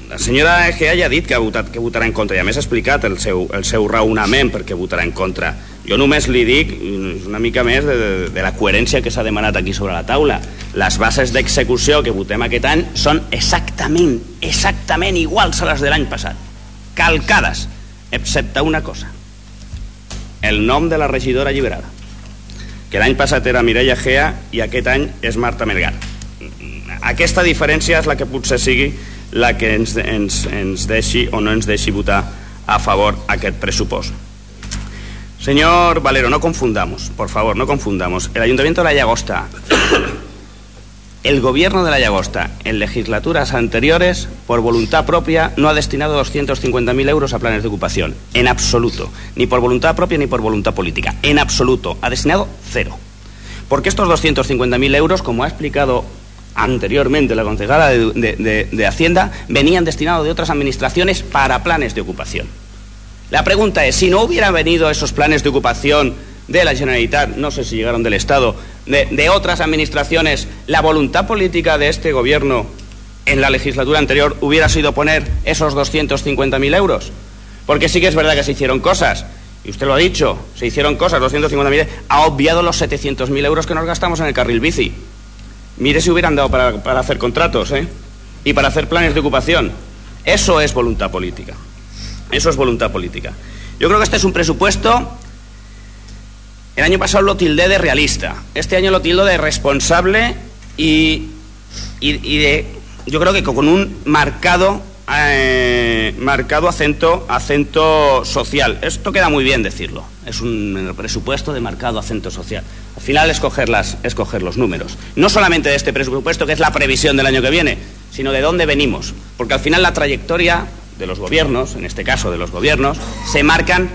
la senyora Egea ja ha dit que, ha votat, que votarà en contra i a més ha explicat el seu, el seu raonament perquè votarà en contra. Jo només li dic una mica més de, de, de la coherència que s'ha demanat aquí sobre la taula. Les bases d'execució que votem aquest any són exactament, exactament iguals a les de l'any passat. Calcades, excepte una cosa. El nom de la regidora alliberada. Que l'any passat era Mireia Gea i aquest any és Marta Melgar. Aquesta diferència és la que potser sigui la que ens, ens, ens deixi o no ens deixi votar a favor aquest pressupost. Señor Valero, no confundamos, por favor, no confundamos. El Ayuntamiento de la Llagosta, el gobierno de la Llagosta, en legislaturas anteriores, por voluntad propia, no ha destinado 250.000 euros a planes de ocupación. En absoluto. Ni por voluntad propia ni por voluntad política. En absoluto. Ha destinado cero. Porque estos 250.000 euros, como ha explicado anteriormente la concejala de, de, de, Hacienda, venían destinados de otras administraciones para planes de ocupación. La pregunta es, si no hubieran venido esos planes de ocupación de la Generalitat, no sé si llegaron del Estado, de, de, otras administraciones, la voluntad política de este gobierno en la legislatura anterior hubiera sido poner esos 250.000 euros. Porque sí que es verdad que se hicieron cosas, y usted lo ha dicho, se hicieron cosas, 250.000, ha obviado los 700.000 euros que nos gastamos en el carril bici. Mire si hubieran dado para, para hacer contratos ¿eh? y para hacer planes de ocupación. Eso es voluntad política. Eso es voluntad política. Yo creo que este es un presupuesto. El año pasado lo tildé de realista. Este año lo tildo de responsable y, y, y de. Yo creo que con un marcado, eh, marcado acento, acento social. Esto queda muy bien decirlo. Es un presupuesto de marcado acento social. Al final, escoger, las, escoger los números. No solamente de este presupuesto, que es la previsión del año que viene, sino de dónde venimos. Porque al final la trayectoria de los gobiernos, en este caso de los gobiernos, se marcan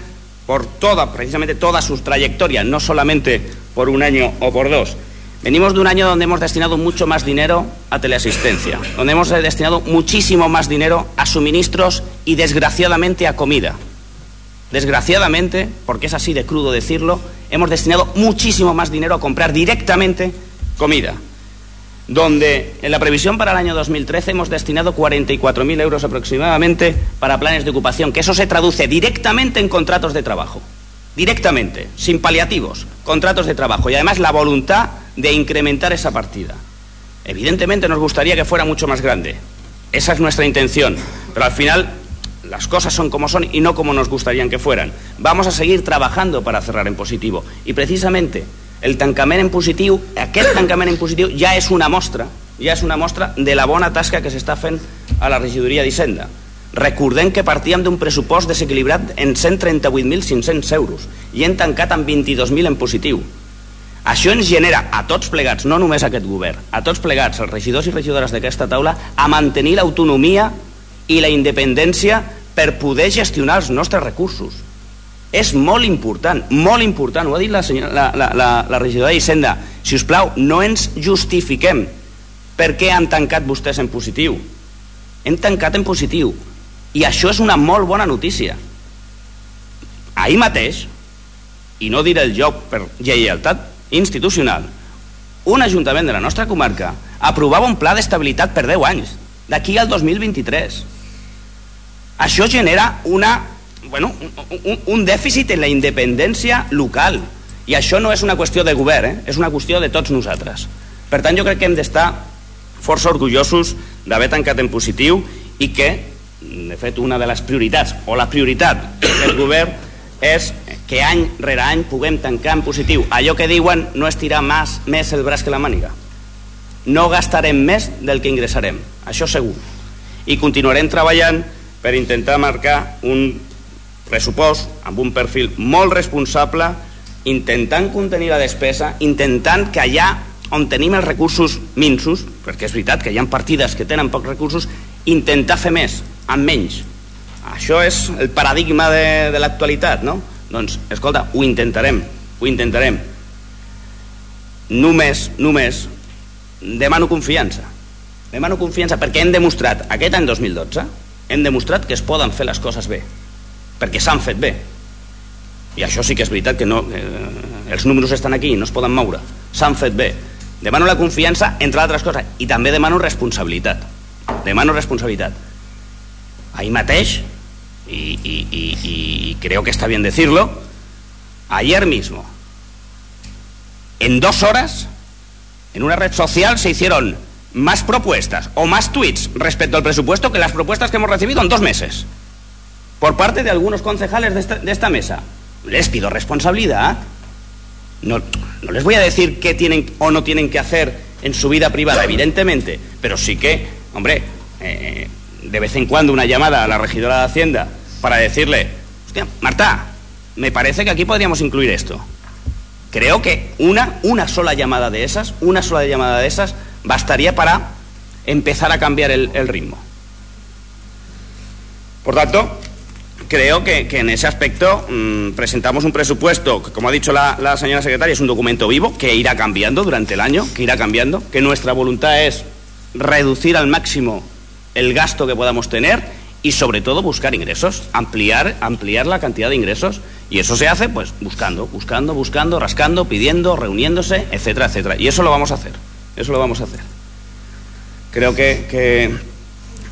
por toda, precisamente toda su trayectoria, no solamente por un año o por dos. Venimos de un año donde hemos destinado mucho más dinero a teleasistencia, donde hemos destinado muchísimo más dinero a suministros y desgraciadamente a comida. Desgraciadamente, porque es así de crudo decirlo, hemos destinado muchísimo más dinero a comprar directamente comida donde en la previsión para el año 2013 hemos destinado 44.000 euros aproximadamente para planes de ocupación, que eso se traduce directamente en contratos de trabajo. Directamente, sin paliativos, contratos de trabajo y además la voluntad de incrementar esa partida. Evidentemente nos gustaría que fuera mucho más grande. Esa es nuestra intención, pero al final las cosas son como son y no como nos gustarían que fueran. Vamos a seguir trabajando para cerrar en positivo y precisamente el tancament en positiu, aquest tancament en positiu ja és una mostra, ja és una mostra de la bona tasca que s'està fent a la regidoria d'Hisenda. Recordem que partíem d'un pressupost desequilibrat en 138.500 euros i hem tancat amb 22.000 en positiu. Això ens genera a tots plegats, no només a aquest govern, a tots plegats, els regidors i regidores d'aquesta taula, a mantenir l'autonomia i la independència per poder gestionar els nostres recursos és molt important, molt important, ho ha dit la, senyora, la, la, la, la regidora d'Hisenda. Si us plau, no ens justifiquem per què han tancat vostès en positiu. Hem tancat en positiu. I això és una molt bona notícia. Ahir mateix, i no diré el joc per lleialtat institucional, un ajuntament de la nostra comarca aprovava un pla d'estabilitat per 10 anys, d'aquí al 2023. Això genera una bueno, un, un dèficit en la independència local. I això no és una qüestió de govern, eh? és una qüestió de tots nosaltres. Per tant, jo crec que hem d'estar força orgullosos d'haver tancat en positiu i que, de fet, una de les prioritats, o la prioritat del govern, és que any rere any puguem tancar en positiu. Allò que diuen no estirar més, més el braç que la màniga. No gastarem més del que ingressarem, això segur. I continuarem treballant per intentar marcar un pressupost amb un perfil molt responsable, intentant contenir la despesa, intentant que allà on tenim els recursos minsos, perquè és veritat que hi ha partides que tenen pocs recursos, intentar fer més, amb menys. Això és el paradigma de, de l'actualitat, no? Doncs, escolta, ho intentarem, ho intentarem. Només, només, demano confiança. Demano confiança perquè hem demostrat, aquest any 2012, hem demostrat que es poden fer les coses bé perquè s'han fet bé i això sí que és veritat que no, eh, els números estan aquí no es poden moure, s'han fet bé. Demano la confiança, entre altres coses, i també demano responsabilitat. Demano responsabilitat. Ahí mateix, y, creo que está bien decirlo, ayer mismo, en dos horas, en una red social se hicieron más propuestas o más tweets respecto al presupuesto que las propuestas que hemos recibido en dos meses por parte de algunos concejales de esta, de esta mesa. Les pido responsabilidad. No, no, les voy a decir qué tienen o no tienen que hacer en su vida privada, evidentemente, pero sí que, hombre, eh, de vez en cuando una llamada a la regidora de Hacienda para decirle, hostia, Marta, me parece que aquí podríamos incluir esto. Creo que una, una sola llamada de esas, una sola llamada de esas, bastaría para empezar a cambiar el, ritmo. Por tanto, creo que, que en ese aspecto mmm, presentamos un presupuesto que, como ha dicho la, señora secretaria, es un documento vivo que irá cambiando durante el año, que irá cambiando, que nuestra voluntad es reducir al máximo el gasto que podamos tener y sobre todo buscar ingresos, ampliar, ampliar la cantidad de ingresos y eso se hace pues buscando, buscando, buscando, rascando, pidiendo, reuniéndose, etcétera, etcétera. Y eso lo vamos a hacer, eso lo vamos a hacer. Creo que, que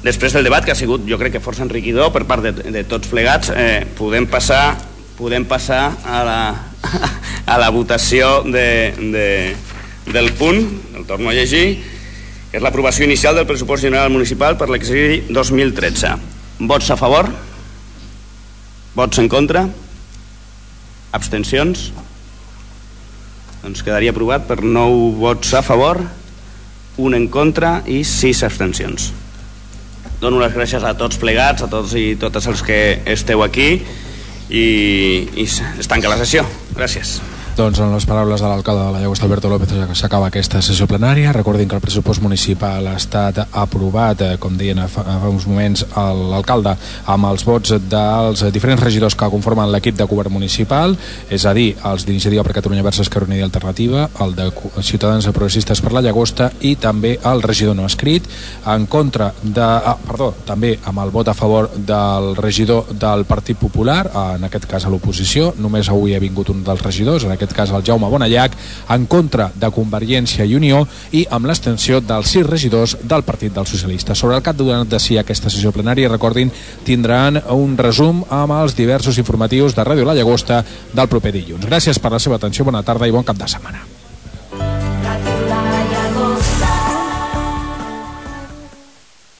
després del debat que ha sigut jo crec que força enriquidor per part de, de tots plegats eh, podem passar podem passar a la, a la votació de, de, del punt el torno a llegir que és l'aprovació inicial del pressupost general municipal per l'exercici 2013 vots a favor? Vots en contra? Abstencions? Doncs quedaria aprovat per 9 vots a favor un en contra i 6 abstencions. Dono les gràcies a tots plegats, a tots i totes els que esteu aquí i, i es tanca la sessió. Gràcies. Doncs en les paraules de l'alcalde de la Llagosta, Alberto López, s'acaba aquesta sessió plenària. Recordin que el pressupost municipal ha estat aprovat, eh, com deien fa, uns moments l'alcalde, amb els vots dels diferents regidors que conformen l'equip de govern municipal, és a dir, els d'Iniciativa per Catalunya versus Esquerra Unida Alternativa, el de Ciutadans i Progressistes per la Llagosta i també el regidor no escrit, en contra de... Ah, perdó, també amb el vot a favor del regidor del Partit Popular, en aquest cas a l'oposició, només avui ha vingut un dels regidors, en aquest aquest cas el Jaume Bonallac, en contra de Convergència i Unió i amb l'extensió dels sis regidors del Partit dels Socialistes. Sobre el cap de si aquesta sessió plenària, recordin, tindran un resum amb els diversos informatius de Ràdio La Llagosta del proper dilluns. Gràcies per la seva atenció, bona tarda i bon cap de setmana.